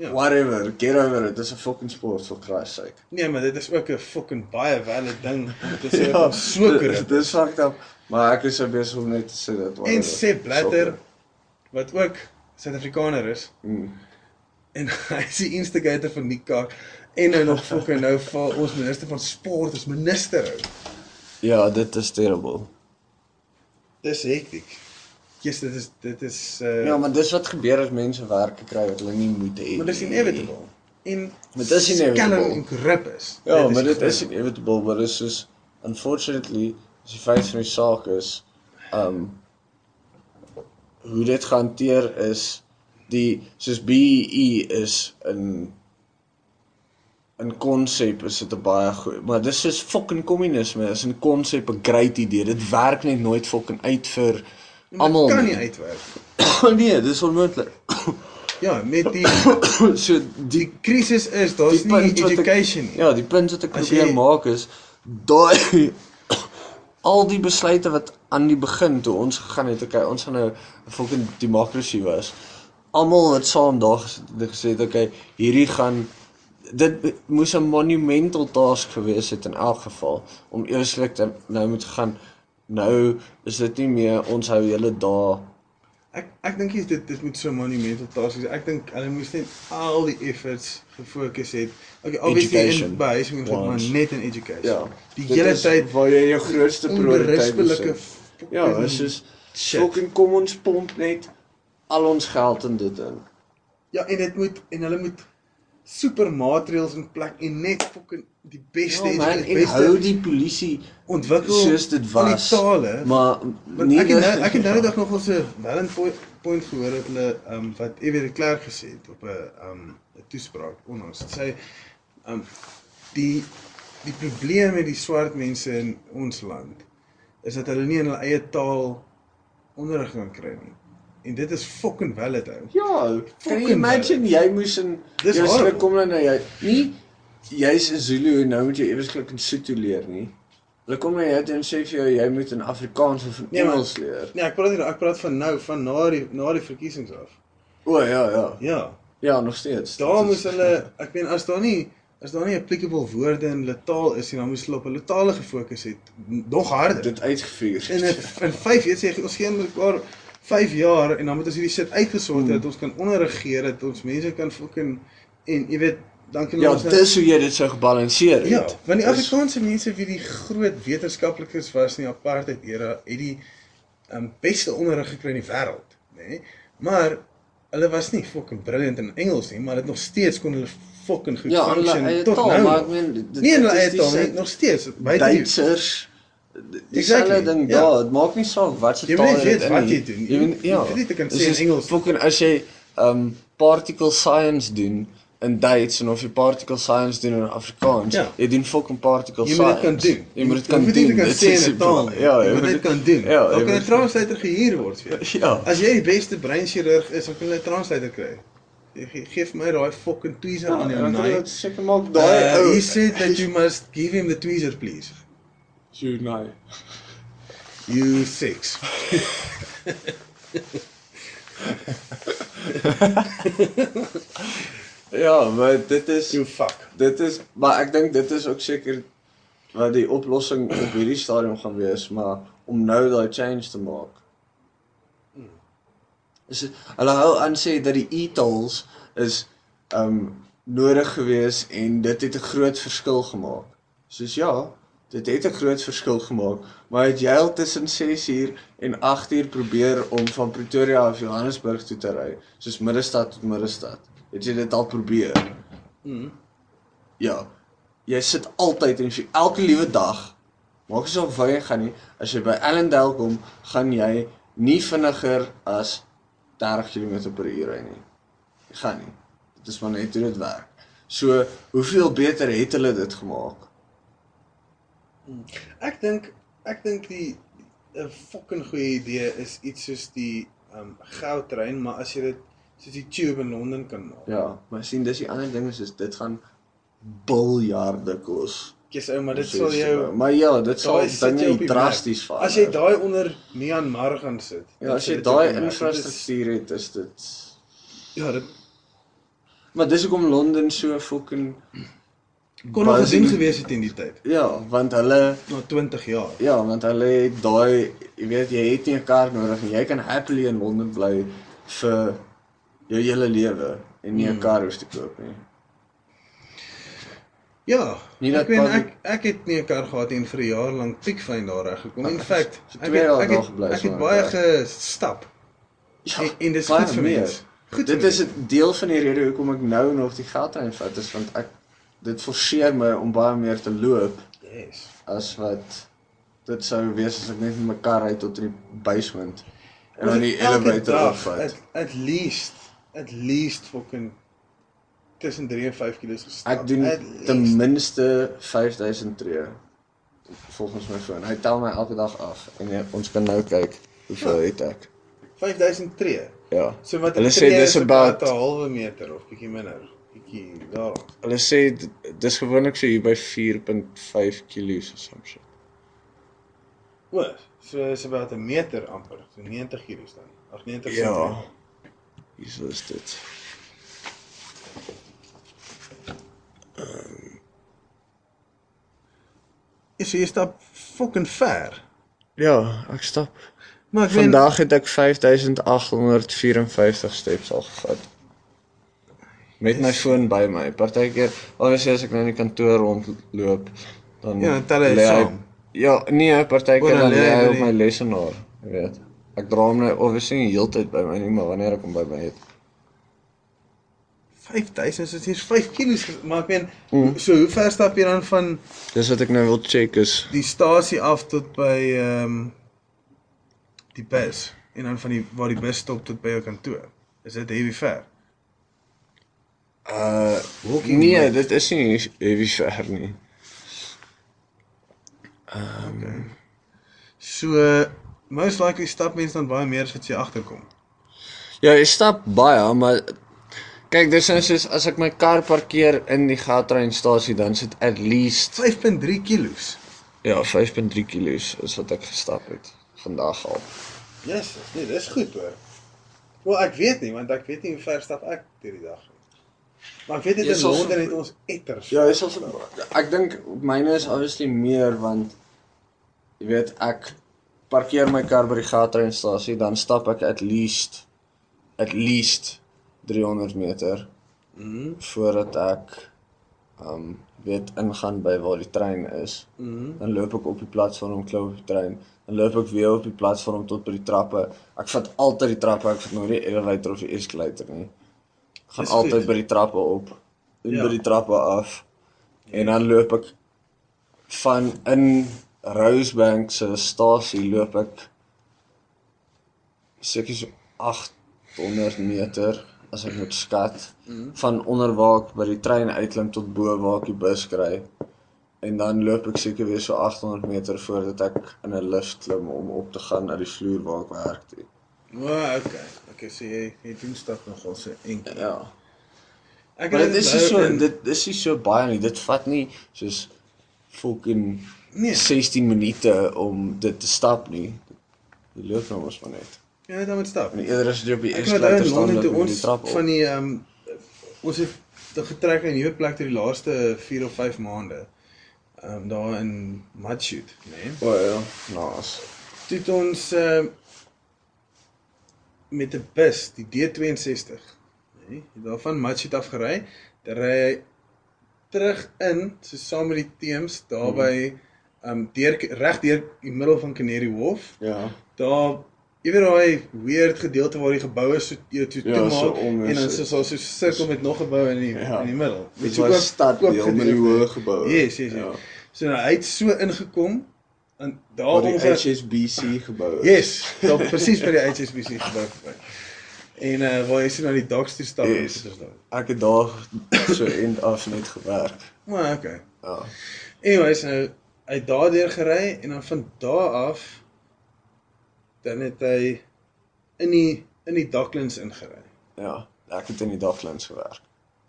Ja. Whatever, get over it. Dis 'n fucking sport for Christ's sake. Nee, maar dit is ook 'n fucking baie valid ding. Dit is ja, so korrup. Dis fucked up. Maar ek is so besig om net te sê dat En whatever, Sepp Blatter wat ook Suid-Afrikaner is Mm. en hy is die instigator van die kak en nou nog fucking nou vir ons minister van sport as minister. Ja, dit is terrible. Dis hektiek. Jesus, dit is dit is uh Ja, maar dis wat gebeur as mense werk kry wat hulle nie moet hê. maar dis nie. inevitable. En Maar dis inevitable. en korrup is. Ja, Dit maar dit is inevitable, maar dis soos unfortunately, as die feit van die saak is, um hoe dit gehanteer is die soos BEE is in in konsep is dit 'n baie goeie, maar dis soos fucking kommunisme, is 'n konsep 'n great idee. Dit werk net nooit fucking uit vir almal. dit kan nie uitwerk. nee, dis onmoontlik. Ja, met die so die krisis is daar's nie wat education nie. Ja, die punt wat ek probeer jy- maak is daai al die besluite wat aan die begin toe ons gegaan het, okay, ons gaan nou 'n fucking demokrasie was. Almal het saam daar gesit en gesê, het, okay, hierdie gaan dit moes 'n monumental task gewees het in elk geval om eerslik te nou moet gaan. Nou is dit nie meer ons hou hele dae Ek ek dink jy dit dit moet so monumental task wees. Ek dink hulle moes net al die efforts gefokus het. Okay, obviously Education. in behuising en goed, maar net in education. ja, Die hele is tyd waar jy jou grootste prioriteit moet sit. Ja, dis soos fucking kom ons pomp net al ons geld in dit in. Ja, en dit moet en hulle moet super maatreëls in plek en net fucking die beste Ja, man, en hou die polisie ontwikkel soos dit was. tale. Maar nie ek het nou ek het nou dag nog 'n Wellen point gehoor dat hulle ehm um, wat Ewie de Klerk gesê het op 'n ehm um, 'n toespraak onlangs. Dit sê ehm um, die die probleem met die swart mense in ons land is dat hulle nie in hulle eie taal onderrig kan kry nie. En dit is fucking valid ou. Ja, kan jy Fucking imagine jy moes in Dis horrible. skrik kom dan nou jy nie jy's 'n Zulu en nou moet jy ewesklik in Sotho leer nie. Hulle kom na jou toe en sê vir jou jy moet in Afrikaans of in Nee, Engels leer. Nee, ek praat nie ek praat van nou, van na die na die verkiesings af. O ja, ja. Ja. Ja, nog steeds. Daar moes hulle ek meen as daar nie as daar nie applicable woorde in hulle taal is nie, dan moes hulle op hulle tale gefokus het. Nog harder. dit uitgevuur. in 'n in 5 jaar sê ons gee mekaar 5 jaar en dan moet ons hierdie shit uitgesort het dat ons kan onderregeer dat ons mense kan fucking en jy weet dan kan Ja, dis hoe jy dit sou gebalanseer het. Ja, want die Dis- Afrikaanse mense wie die groot wetenskaplikes was in die apartheid era, het die um, beste onderrig gekry in die wêreld, nê? Nee? Maar hulle was nie fucking brilliant in Engels nie, maar dit nog steeds kon hulle fucking goed Ja, hulle function tot taal, nou. maar ek meen dit- dit hulle eie taal nie, nog steeds die Duitsers Exactly, Dieselfde ding ja. daar, dit maak nie saak wat se Jy taal dit weet in wat jy doen. Jy Jy ja. hoef nie te kan Dis sê in Engels. Fucking as jy um particle science doen in Duits en of jy particle science doen in Afrikaans, Ja. jy doen fucking particle Jy science. moet dit kan doen. Jy moet dit kan Jy doen. dit sê is in taal. Ja, jy moet dit kan doen. Ja, dan jy kan 'n translator gehuur word vir jou. Ja. As jy die beste breinchirurg is, dan kan jy 'n translator kry. Jy ge- gee vir my daai fucking tweezer aan jou Ja, kan jy naai. dit seker maak daai Uh, ou. he said that you must give him the tweezer please. you naai. You six. Ja, maar dit is You fuck. dit is maar ek dink dit is ook seker wat die oplossing op hierdie stadium gaan wees, maar om nou daai change te maak. Is dit- hulle hou aan sê dat die e-tolls is um nodig gewees en dit het 'n groot verskil gemaak. Soos ja, dit het 'n groot verskil gemaak, maar het jy al tussen 6 uur en 8 uur probeer om van Pretoria af Johannesburg toe te ry, soos middestad tot middestad. Het jy dit al probeer? Mm. Ja. Jy sit altyd en vir elke liewe dag maak nie saak waar jy gaan nie, as jy by Allendale kom, gaan jy nie vinniger as 30 km per uur ry nie. Jy gaan nie. Dit is maar net hoe dit werk. So, hoeveel beter het hulle dit gemaak? Ek dink ek dink die 'n fucking goeie idee is iets soos die um goudtrein, maar as jy dit soos die tube in Londen kan maak. Ja, maar sien dis die ander ding is, is dit gaan biljarde kos. Kies ou, maar dit sal jou. Maar ja, dit sal dinge op die drasties verander. As jy daai onder Myanmar gaan sit. Ja, dan as jy daai infrastruktuur het, is dit Ja, dit Maar dis hoekom Londen so fucking kon nog gedoen gewees het in die tyd. Ja, want hulle Na 20 jaar. ja, want hulle het daai jy weet jy het nie 'n kar nodig nie. Jy kan happily in Londen bly vir jou hele lewe en nie 'n Hmm. kar hoef te koop nie. Ja, Nie ek weet ek ek het nie 'n kar gehad en vir 'n jaar lank piekfyn daar reg gekom. In feite, vir ek twee het ek het, gebly ek het baie kar. gestap. Ja, en, en dis goed vir meer. mense. Goed Dit is 'n deel van die rede hoekom ek nou nog die geldtrein vat is want ek dit forceer my om baie meer te loop. Yes. as wat dit sou wees as ek net met my kar ry tot in die basement en dan die elevator dag, opvat. At, at least at least fucking tussen 3 en 5 km gestap. Ek doen At ten least. minste 5000 tree volgens my foon. Hy tel my elke dag af en jy, ons kan nou kyk hoeveel Ja. het ek. 5000 tree. Ja. So wat Hulle sê dis is about- 'n halwe meter of bietjie minder. Bietjie daar. Hulle sê dis gewoonlik so hier by 4.5 kg of some shit. O, so is about 'n meter amper, so 90 kg dan. Ag 90 Ja. centimeter. Hier is dit. Ja, so jy stap fucking ver. Ja, ek stap. Maar ek Vandag het ek 5854 steps al gevat. Met my foon by my. Partykeer, obviously as ek nou in die kantoor rondloop, dan Ja, tel hy saam. Ja, nee, partykeer dan lê hy op my lesenaar, jy weet. Ek dra hom nou obviously nie heeltyd by my nie, maar wanneer ek hom by my het. 5000 is hier 5 kg, maar ek meen Mm. so hoe ver stap jy dan van Dis wat ek nou wil check is die stasie af tot by ehm um, die bus en dan van die waar die bus stop tot by jou kantoor. Is dit heavy ver? uh Walking nee, rate. dit is nie heavy ver nie. So most likely stap mense dan baie meer as wat jy agterkom. Ja, jy stap baie, maar kyk, dis nou soos as ek my kar parkeer in die Gautrainstasie, dan sit at least 5.3 kilos. ja, 5.3 kilos is wat ek gestap het vandag al. Yes, nee, dis goed hoor. Wel, ek weet nie want ek weet nie hoe ver stap ek deur die dag nie. Maar ek weet dit Jy in Londen het ons etters. Ja, is al ek dink myne is obviously meer want jy weet ek parkeer my kar by die Gautrainstasie, dan stap ek at least at least 300 meter Mhm. voordat ek um weet ingaan by waar die trein is. Mhm. Dan loop ek op die platform klou op die trein. Dan loop ek weer op die platform tot by die trappe. Ek vat altyd die trappe, ek vat nooit die elevator of die escalator nie. Ek gaan Dis altyd goed. by die trappe op en Ja. by die trappe af. En dan loop ek van in Rosebank se stasie loop ek seker so 800 meter as ek moet skat Mhm. van onder waar ek by die trein uitklim tot bo waar ek die bus kry. En dan loop ek seker weer so 800 meter voordat ek in 'n lift klim om op te gaan na die vloer waar ek werk toe. O, okay. Okay, so jy jy doen stap nogal so enkel. Ja. Ek Maar dit is onthou so in- dit is nie so baie nie. Dit vat nie soos fucking nee, 16 minute om dit te stap nie. Jy loop nou mos maar net. jy net moet stap. En eerder as jy op die eskalator staan loop toe jy ons trap op. van die ehm um, ons het te getrek in 'n nuwe plek ter die laaste 4 of 5 maande. Ehm um, daar in Matshoot, né? Nee? O ja, nice. Toe het ons ehm met 'n bus, die D62, né? Nee? Daarvan Matshoot af gery, dan ry hy terug in so saam met die teams daar by ehm um, deur reg deur die middel van Canary Wharf. Ja. Daar jy weet daai weird gedeelte waar die geboue so jou toe Ja, toe so maak om en dan is so dit. so so sirkel met nog geboue in die Ja. in die middel. Dit so was oop- stad deel met die gedeelte. hoë geboue. Yes, yes, yes. Ja. So nou hy het so ingekom en daar Waar die HSBC gebou is. Yes, daar presies by die HSBC gebou verby. En uh waar jy sien na die doks toe stap en Yes. sit ons daar. Ek het daar so end af net gewerk. Maar okay. Ja. Anyways, nou hy het daardeur gery en dan van daar af dan het hy in die in die Docklands ingery. Ja, ek het in die Docklands gewerk.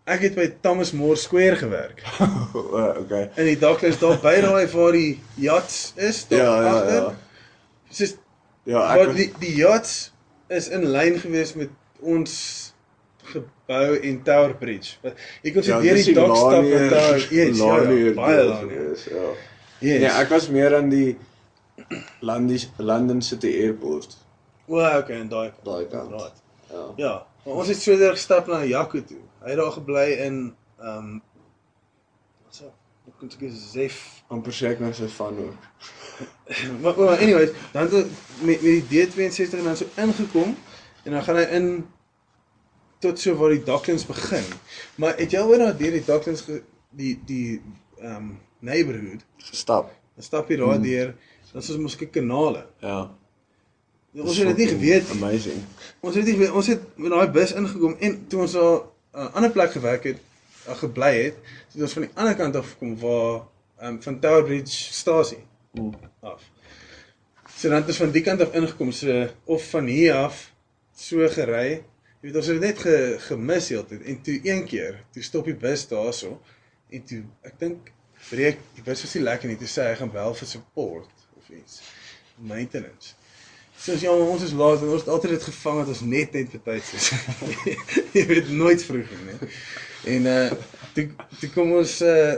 Ek het by Thomas More Square gewerk. o, okay. In die Docklands daar by daai waar die yachts is daar Ja, ja, agter. ja. Soos Ja, ek was, die die yachts is in lyn gewees met ons gebou en Tower Bridge. Jy kon so ja, deur die dak stap en daar ja, ja, Lanier baie lank. gewees, Ja. Yes. Nee, ek was meer aan die London London City Airport. O, okay, en daai. Daai kant. Right. Ja. Ja, maar ons het so deur gestap na Jaco toe. Hy het daar gebly in ehm um, wat so ek kon sê Zef. amper sê ek nou sy van ook. Maar, maar anyways, dan het met met die D62 en dan so ingekom en dan gaan hy in tot so waar die Docklands begin. Maar het jy al oor na deur die Docklands die die ehm um, neighborhood? Gestap. Dan stap jy daar deur, dan is ons mos kanale. Ja. Ons het dit nie geweet nie. Amazing. Ons het nie geweet, ons het met daai bus ingekom en toe ons daar 'n uh, ander plek gewerk het, uh, gebly het, so het ons van die ander kant af gekom waar um, van Tower Bridge stasie Mm. af. So dan het ons van die kant af ingekom, so of van hier af so gery. Jy weet ons het dit net ge, gemis heeltyd en toe een keer, toe stop die bus daarso en toe ek dink breek bus was nie lekker nie, toe sê hy gaan bel vir support of iets. Maintenance. So as ja, maar ons is laat en ons het altyd dit gevang dat ons net net betyds is. jy weet nooit vroeg nie. nee. En uh toe toe kom ons uh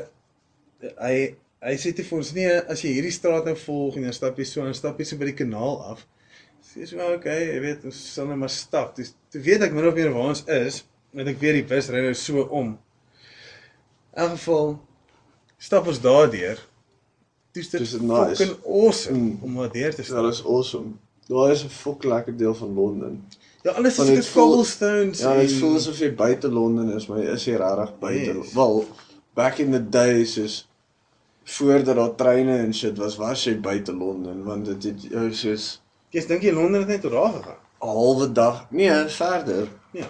hy hy sê toe vir ons nee, as jy hierdie straat nou volg en dan stap jy so en stap jy so by die kanaal af. Sê so okay, jy weet ons sal net maar stap. Dis toe weet ek min of meer waar ons is, want ek weet die bus ry nou so om. In geval stap ons daardeur. Dis dit dit nice. fucking awesome Mm. om daar deur te Ja, stap. dat is awesome. Daar is 'n fok lekker deel van Londen. Ja, alles is dit net cobblestones. Ja, dit voel asof jy buite Londen is, maar jy is hier regtig buite. Yes. Wel, back in the days is voordat daar treine en shit was, was jy buite Londen want dit het jou soos Jy dink jy Londen het net daar gegaan? 'n halwe dag, nee, verder. Ja.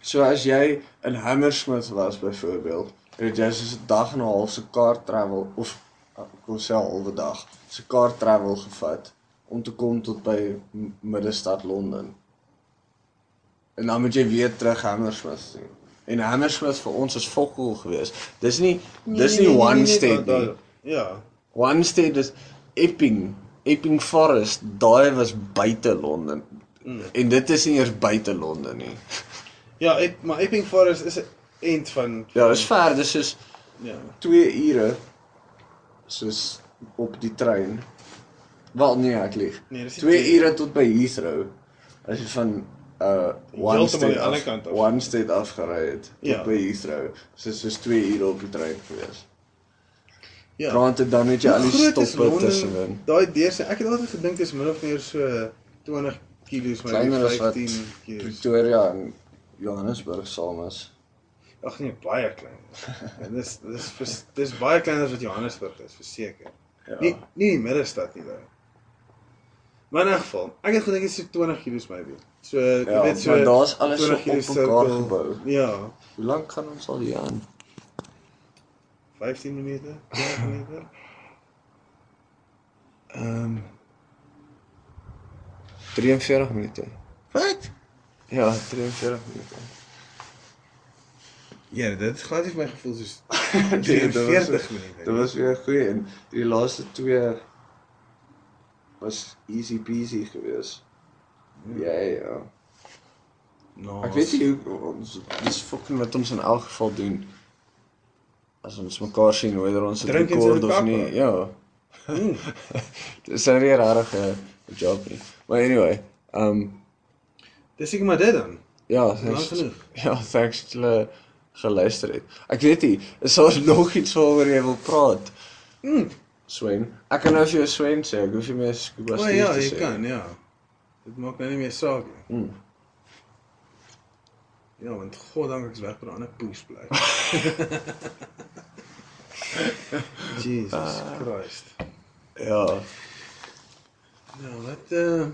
So as jy in Hammersmith was byvoorbeeld, het jy soos 'n dag en 'n half se car travel of wil sê 'n halwe dag se car travel gevat om te kom tot by middestad Londen. En dan moet jy weer terug Hammersmith toe. En Hammersmith vir ons is fokol geweest. Dis nie dis nie one state nie. Ja. One state is Epping, Epping Forest. Daai was buite Londen. Mm. En dit is nie eers buite Londen nie. Ja, ek, maar Epping Forest is end van Ja, dis ver, dis soos ja. 2 ure soos op die trein. Wel nee, ek lieg. Nee, dis nie 2 twee ure tot by Heathrow. As jy van uh one state die ander af, kant af. one state afgery het tot Ja. by Heathrow. So soos 2 ure op die trein gewees. Ja. Grant dan het jy al die stoppe tussenin. Daai deur sê ek het altyd gedink is min of meer so 20 kg maar Kleiner as wat 15 kg. Pretoria en Johannesburg saam is. Ag nee, baie klein. En dis dis vers- dis baie kleiner as wat Johannesburg is, verseker. Ja. Nie nie die middestad nie daai. Maar in 'n geval, ek het gedink dit is so 20 kg maybe. So jy Ja, weet so daar's alles so 20 kg op mekaar gebou. Ja, Hoe lank gaan ons al hier aan? 15 minute, 20 minute. Ehm um, 43 minute. Wat? Ja, 43 minute. Ja, dit het glad nie vir my gevoel soos Nee, dit was- 43 minute. Dit was weer goed en die laaste twee was easy peasy geweest. Ja, ja. no. Ek weet nie hoe ons dis fucking wat ons in elk geval doen. As ons mekaar sien, whether ons dit Drink en rekord sit of nie. Ja. Dis 'n regtig rarige job nie. Maar anyway, um Dis seker maar dit dan. ja, thanks, genoeg. ja, thanks julle geluister het. Ek weet nie, is daar nog iets waaroor jy wil praat? Mm. Swain. Ek kan nou vir jou Swain sê, ek hoef nie meer scuba O Steve ja, te jy sê. kan, ja. Dit maak nou nie meer saak nie. Mm. Ja, want god dank ek's weg by 'n ander poes bly. Jesus Ah. Christ. Ja. Nou, wat uh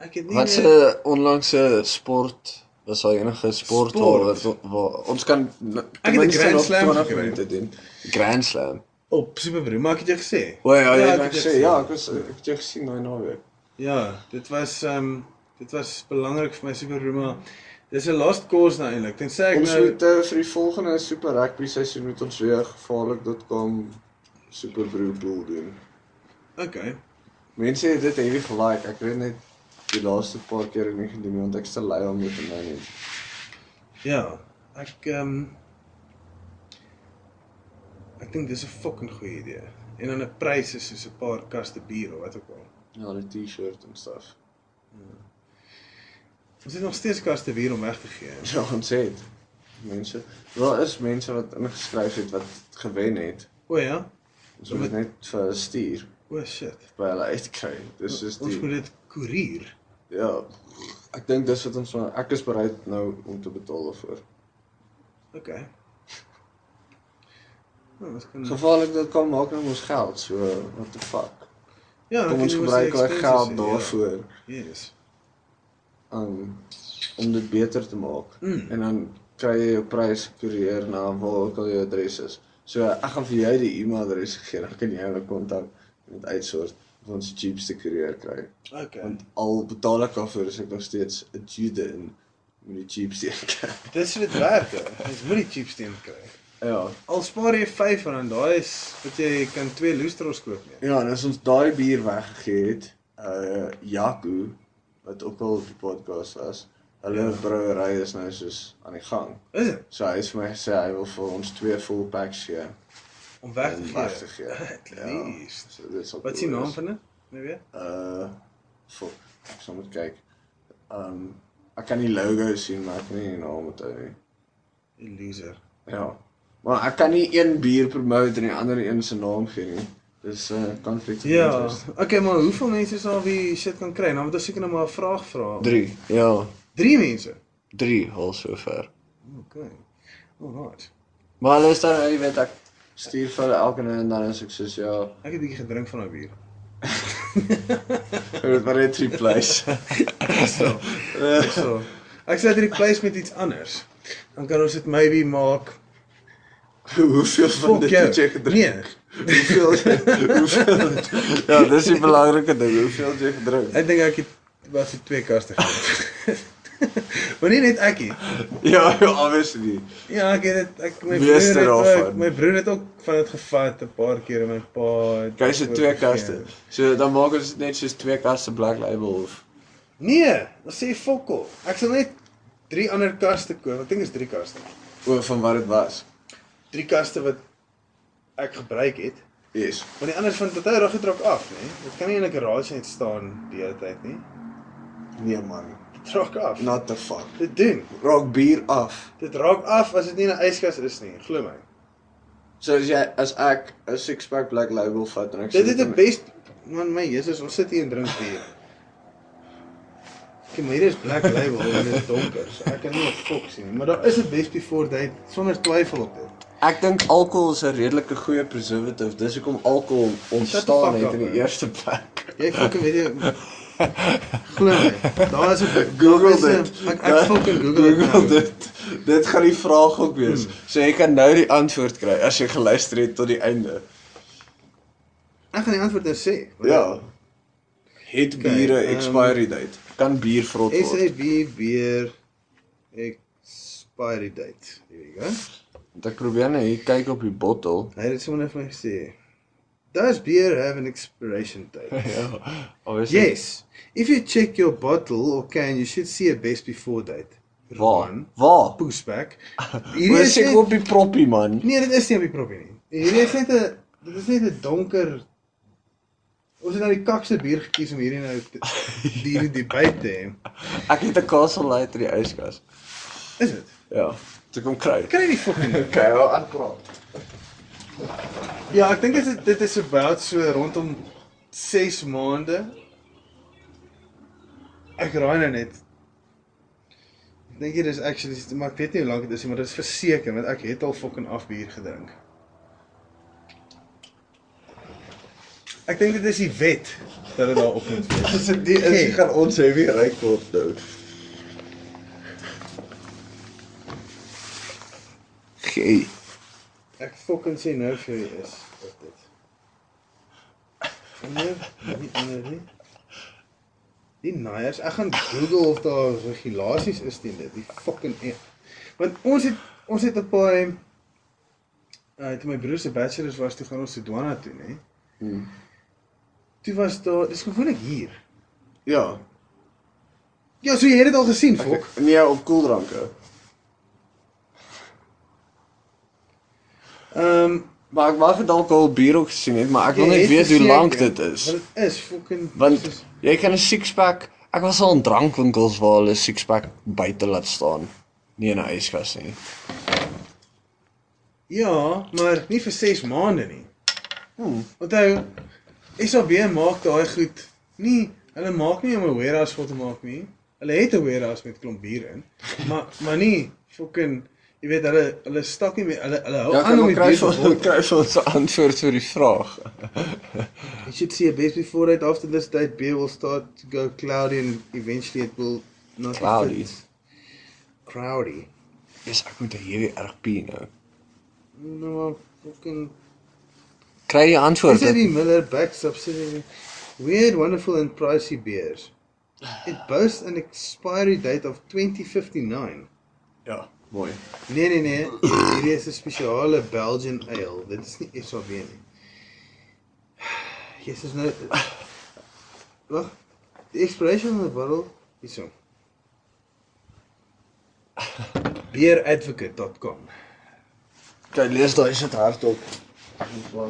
ek het nie Wat se onlangse sport was daar enige sport, Sport? waar, waar ons kan Ek het 'n Grand Slam 20 gekry. doen. Grand Slam. op Superbru, maar ek het jou gesê. O ja, jy ek het het gesê jou gesê. ja, ek was ek het jou gesien daai naweek. Ja, dit was ehm um, dit was belangrik vir my Superbru, maar dis 'n last cause nou eintlik. Tensy ek Ons nou moet uh, vir die volgende Super Rugby seisoen moet ons weer gevaarlik.com Super Brew pool doen. Okay. Mense het dit heavy gelike. Ek weet net die laaste paar keer nie gedoen nie, want ek is te lui om dit te manage. Ja, ek ehm um, ek dink dis 'n fucking goeie idee. En dan 'n prys is soos 'n paar kaste bier of wat ook al. Ja, die T-shirt en stuff. Ons het nog steeds kaste bier om weg te gee. Ja, ons het mense. Daar is mense wat ingeskryf het wat gewen het. O ja. Ons moet dit net vir stuur O shit. by hulle uitkry. Dis Ons die moet dit koerier. Ja. Ek dink dis wat ons van ek is bereid nou om te betaal daarvoor. Okay. Nou, ons kan Gevaarlik dat kom maak nou ons geld. So what the fuck. Ja, Kom kan ons gebruik daai geld sê, daarvoor Ja. Yes. um, om dit beter te maak. Mm. En dan kry jy jou prys koerier na waar ook al jou adres is. So ek gaan vir jou die e-mailadres gee, dan kan jy hulle kontak en dit uitsort of ons die cheapste koerier kry. Okay. Want al betaal ek daarvoor is ek nog steeds 'n Jude in met die cheapste een kry. Dis hoe dit werk. Jy moet die cheapste een kry. Ja. Al spaar jy R5, daai is wat jy kan twee loestros koop nie. Ja, en as ons daai bier weggegee het, uh Jaco wat ook al op die podcast was, hulle Ja. brouery is nou soos aan die gang. Is dit? So hy het vir my gesê hy wil vir ons twee full packs gee. Om weg te gee. Te gee. At least. So dit sal Wat is die naam van dit? Nee weet. Uh fuck, ek sal moet kyk. Um ek kan die logo sien, maar ek kan nie die naam onthou nie. Die loser. Ja. Maar ek kan nie een bier promote en die ander een se naam gee nie. Dis 'n uh, conflict of Ja. interest. Okay, maar hoeveel mense sal wie shit kan kry? Nou moet ons seker nou maar 'n vraag vra. 3. Ja, 3 mense. 3 al sover. Okay. Alright. Maar hulle is dan, jy weet ek stuur vir hulle elke nou en dan as ek soos ja, Ek het 'n bietjie gedrink van daai bier. dit maar net replace. So. so. Ek sê dit replace met iets anders. Dan kan ons dit maybe maak. Hoeveel van dit het jy gedrink? Nee, Hoeveel hoeveel Ja, dis die belangrike ding. Hoeveel jy gedrink? ek dink ek het wat se twee kaste gedrink. Maar nie net ek nie. Ja, ja, obviously. Ja, ek het dit ek my Meeste broer het ook, daarvan. my broer het ook van dit gevat 'n paar keer en my pa het Kyk, so ook twee gegee. kaste. So dan maak ons dit net soos twee kaste Black Label of Nee, dan sê fokol. Ek sal net drie ander kaste koop. Ek dink is drie kaste. o van wat dit was. Drie kaste wat ek gebruik het. Yes. Want die anders van dit hou reg getrok af, nê? Dit kan nie in 'n garage net staan die hele tyd nie. Nee man. Dit raak af. Not the fuck. Dit doen. Raak bier af. Dit raak af as dit nie in 'n yskas is nie, glo my. So as jy as ek 'n six pack Black Label vat en ek Dit is die best man my Jesus, ons sit hier en drink bier. Kyk, maar hier is Black Label en dit is donker. So ek kan nie 'n fok sien nie, maar daar is 'n best before date sonder twyfel op dit. Ek dink alkohol is 'n redelike goeie preservative. Dis hoekom alkohol ontstaan het in die eerste plek. Jy fucking weet jy Glo my, daar is 'n Google is dit. Ek ek fucking Google dit. Google nou. dit. Dit gaan die vraag ook wees. So jy kan nou die antwoord kry as jy geluister het tot die einde. Ek gaan die antwoord nou sê. Ja. Het biere ehm, expiry date. Kan bier vrot word. SAB beer expiry date. Here we go. Want Ek probeer net hier kyk op die bottel. Hy het dit sommer vir my gesê. Does beer have an expiration date? Ja. Obviously. yes. If you check your bottle or can, you should see a best before date. Waar? Waar? pushback. Hierdie is ek op die proppie man. Nee, dit is nie op die propie nie. Hierdie is net 'n dit is net 'n donker Ons het nou die kakste bier gekies om hierdie nou te- hierdie debat te hê. Ek het 'n Castle Light in die yskas. Is dit? Ja. Toe kom kry. Jy nie fucking Okay, aan praat. Ja, ek dink dit is dit is about so rondom 6 maande. Ek raai nou net. Ek dink dit is actually maar ek weet nie hoe lank dit is nie, maar dit is verseker want ek het al fucking afbier gedrink. Ek dink dit is die wet dat dit daar op moet wees. As dit is, Hey. gaan ons heavy ryk word nou. Gee. Ek fucking sê nou vir jou is wat dit. Ander, nie ander nie. Die naaiers, ek gaan Google of daar regulasies is teen dit. Die fucking e. Want ons het ons het 'n paar uh toe my broer se bachelor's was toe gaan ons Sedwana toe, nê. Hmm. Toe was daar dis gewoonlik hier. Ja. Ja, so jy het dit al gesien, fok. Nee, op koeldranke. Ehm um, Maar ek mag dit dalk al ook gesien het, maar ek wil net het weet hoe lank dit is. Want dit is fucking Want soos- jy kan 'n six pack. Ek was al in drankwinkels waar hulle six pack buite laat staan. Nie in 'n yskas nie. Ja, maar nie vir 6 maande nie. Hmm. Onthou, SAB maak daai goed nie, hulle maak nie om 'n warehouse vol te maak nie. Hulle het 'n warehouse met klomp bier in, maar maar nie fucking jy weet hulle hulle stak nie meer hulle hulle hou Ja, aan om ons die kry bottel. kry ons antwoord vir die vraag. You should see a best before date after this date beer will start to go cloudy and eventually it will not Cloudy? Cloudy. Dis ek moet hierdie erg pie nou. No, maar fucking Kry jy antwoord? Is dit die Miller Back subsidy? Weird, wonderful and pricey beers. It boasts an expiry date of 2059. Ja, mooi. Nee nee nee, hierdie is 'n spesiale Belgian ale. Dit is nie SAB nie. Jesus nou Wag. The expiration of the bottle hierso. beeradvocate.com. Kyk, lees daai sit hardop.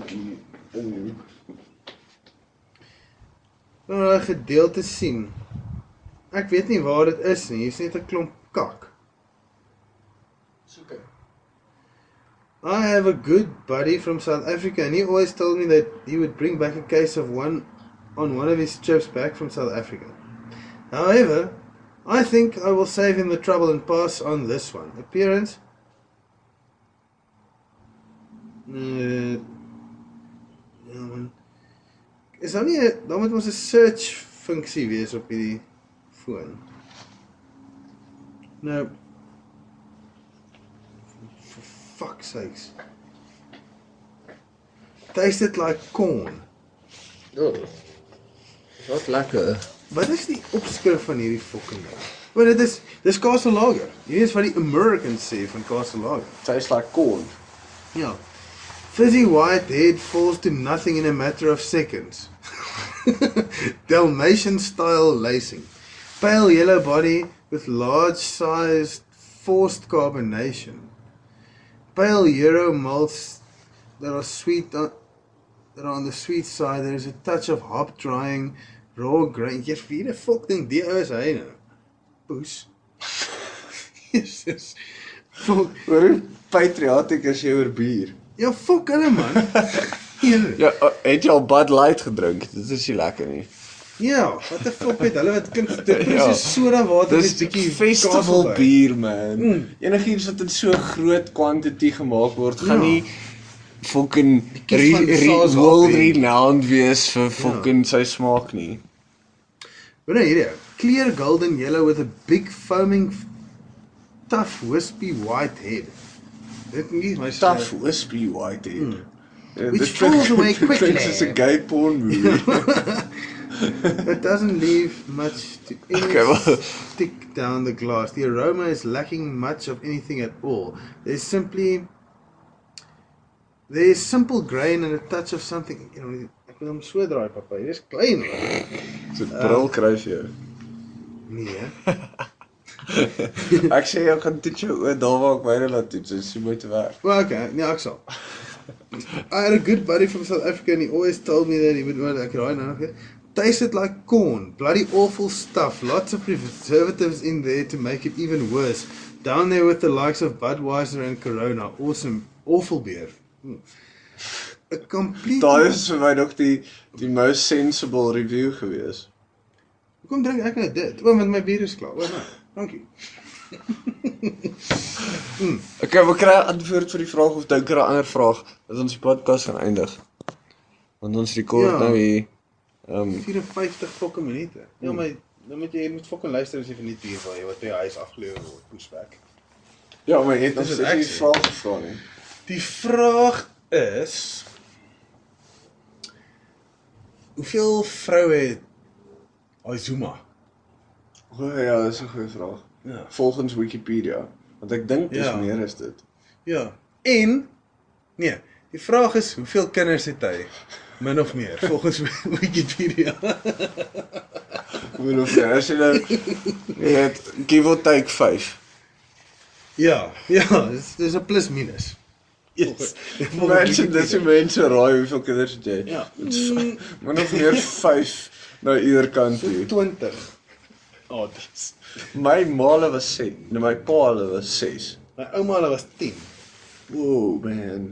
Hier. Nou gedeelte sien. Ek weet nie waar dit is nie. Hier's net 'n klomp kak. Soek. I have a good buddy from South Africa and he always told me that he would bring back a case of one on one of his trips back from South Africa. However, I think I will save him the trouble and pass on this one. Appearance? Uh. Is daar nie 'n daar moet search funksie wees op hierdie foon. Nou fuck's sakes. Taste it like corn. Ja. Wat lekker. wat is die opskrif van hierdie fucking ding? Want dit is dis Castle Lager. Jy weet wat die Americans sê van Castle Lager. Tastes like corn. Ja. Fizzy white head falls to nothing in a matter of seconds. Dalmatian style lacing. Pale yellow body with large sized forced carbonation. Pale Euro malts that are sweet on, that are on the sweet side. There is a touch of hop drying, raw grain. Jy wie die fuck ding die ou is hy nou? Poes. Jesus. Fuck. Hoor hoe patriotic is jy oor bier? Ja, fuck hulle man. Ja, uh, het jy al Bud Light gedrink? Dit is nie lekker nie. Ja, wat die fuck het hulle wat kind dit is Ja. ja. soda water Dis met bietjie festival bier man. Mm. Enigiets wat in so groot quantity gemaak word, gaan Ja. nie fucking re, re, Saas world renowned wees vir fucking ja. sy smaak nie. Wat nou hierdie? Clear golden yellow with a big foaming tough wispy white head. Dit nie my Tough wispy white head. Mm. Which falls away quickly. Dit is 'n gay porn movie. It doesn't leave much to any Okay, well- stick down the glass. The aroma is lacking much of anything at all. There's simply there's simple grain and a touch of something, you know, ek wil hom so draai papa. Dit is klein. So bril kry vir jou. Nee. Ek sê jy gaan toets jou oor daar waar ek wyre laat toets, dis jy moet werk. Well, okay, nee, ek sal. I had a good buddy from South Africa and he always told me that he would well, like right now. Tasted like corn, bloody awful stuff. Lots of preservatives in there to make it even worse. Down there with the likes of Budweiser and Corona. Awesome, awful beer. Hmm. A complete. Daai is vir my nog die die most sensible review gewees. Kom drink ek net dit. O, want my bier is klaar. O, nou. Dankie. Okay, we kry 'n antwoord vir die vraag of dink 'n ander vraag dat ons die podcast gaan eindig. Want ons rekord Ja. nou hier ehm 54 fucking minute. Ja, maar dan moet jy jy moet fucking luister as jy van die bier wil, jy wat by jou huis afgelewer word, pushback. Ja, maar jy het ons steeds ek nie vrae gevra nie. Die vraag is Hoeveel vroue het Azuma? O ja, dis 'n goeie vraag. Ja. Volgens Wikipedia, want ek dink dis Ja. meer as dit. Ja. En nee, die vraag is hoeveel kinders het hy? Min of meer volgens Wikipedia. Bedoel of jy as jy nou het give or take 5. ja, ja, dis dis 'n plus minus. Yes. Mense dis Wikipedia. mense raai hoeveel kinders het jy? Ja. Maar nog meer 5 na ieder kant toe. 20. Oh, dis. My maale was 6. Nou my pa hulle was 6. My ouma hulle was 10. Wow man.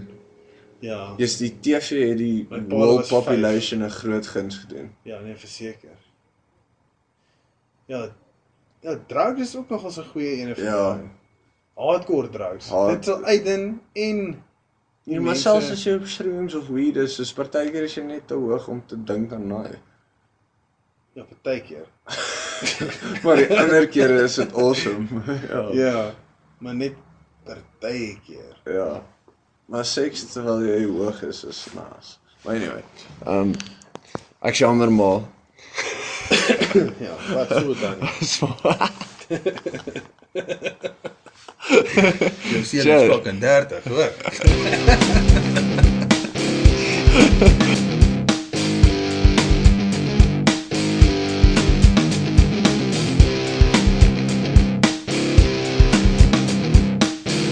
Ja. Yes, die TV het die world population 'n groot guns gedoen. Ja, nee, verseker. Ja. Ja, drugs is ook nog as 'n goeie ene vir Ja. my. Hardcore drugs. Hard- Dit sal uitdin en Ja, maar mense- selfs as jy op shrooms of weed is, is partykeer is jy net te hoog om te dink aan daai. ja, partykeer. Maar die ander kere is dit awesome. ja. Ja, maar net partykeer. Ja. Maar seks terwyl jy hoog is is nice. Maar anyway, ehm um, ek jammer maar. Ja, wat so dan? Jy sien dit fucking 30, hoor.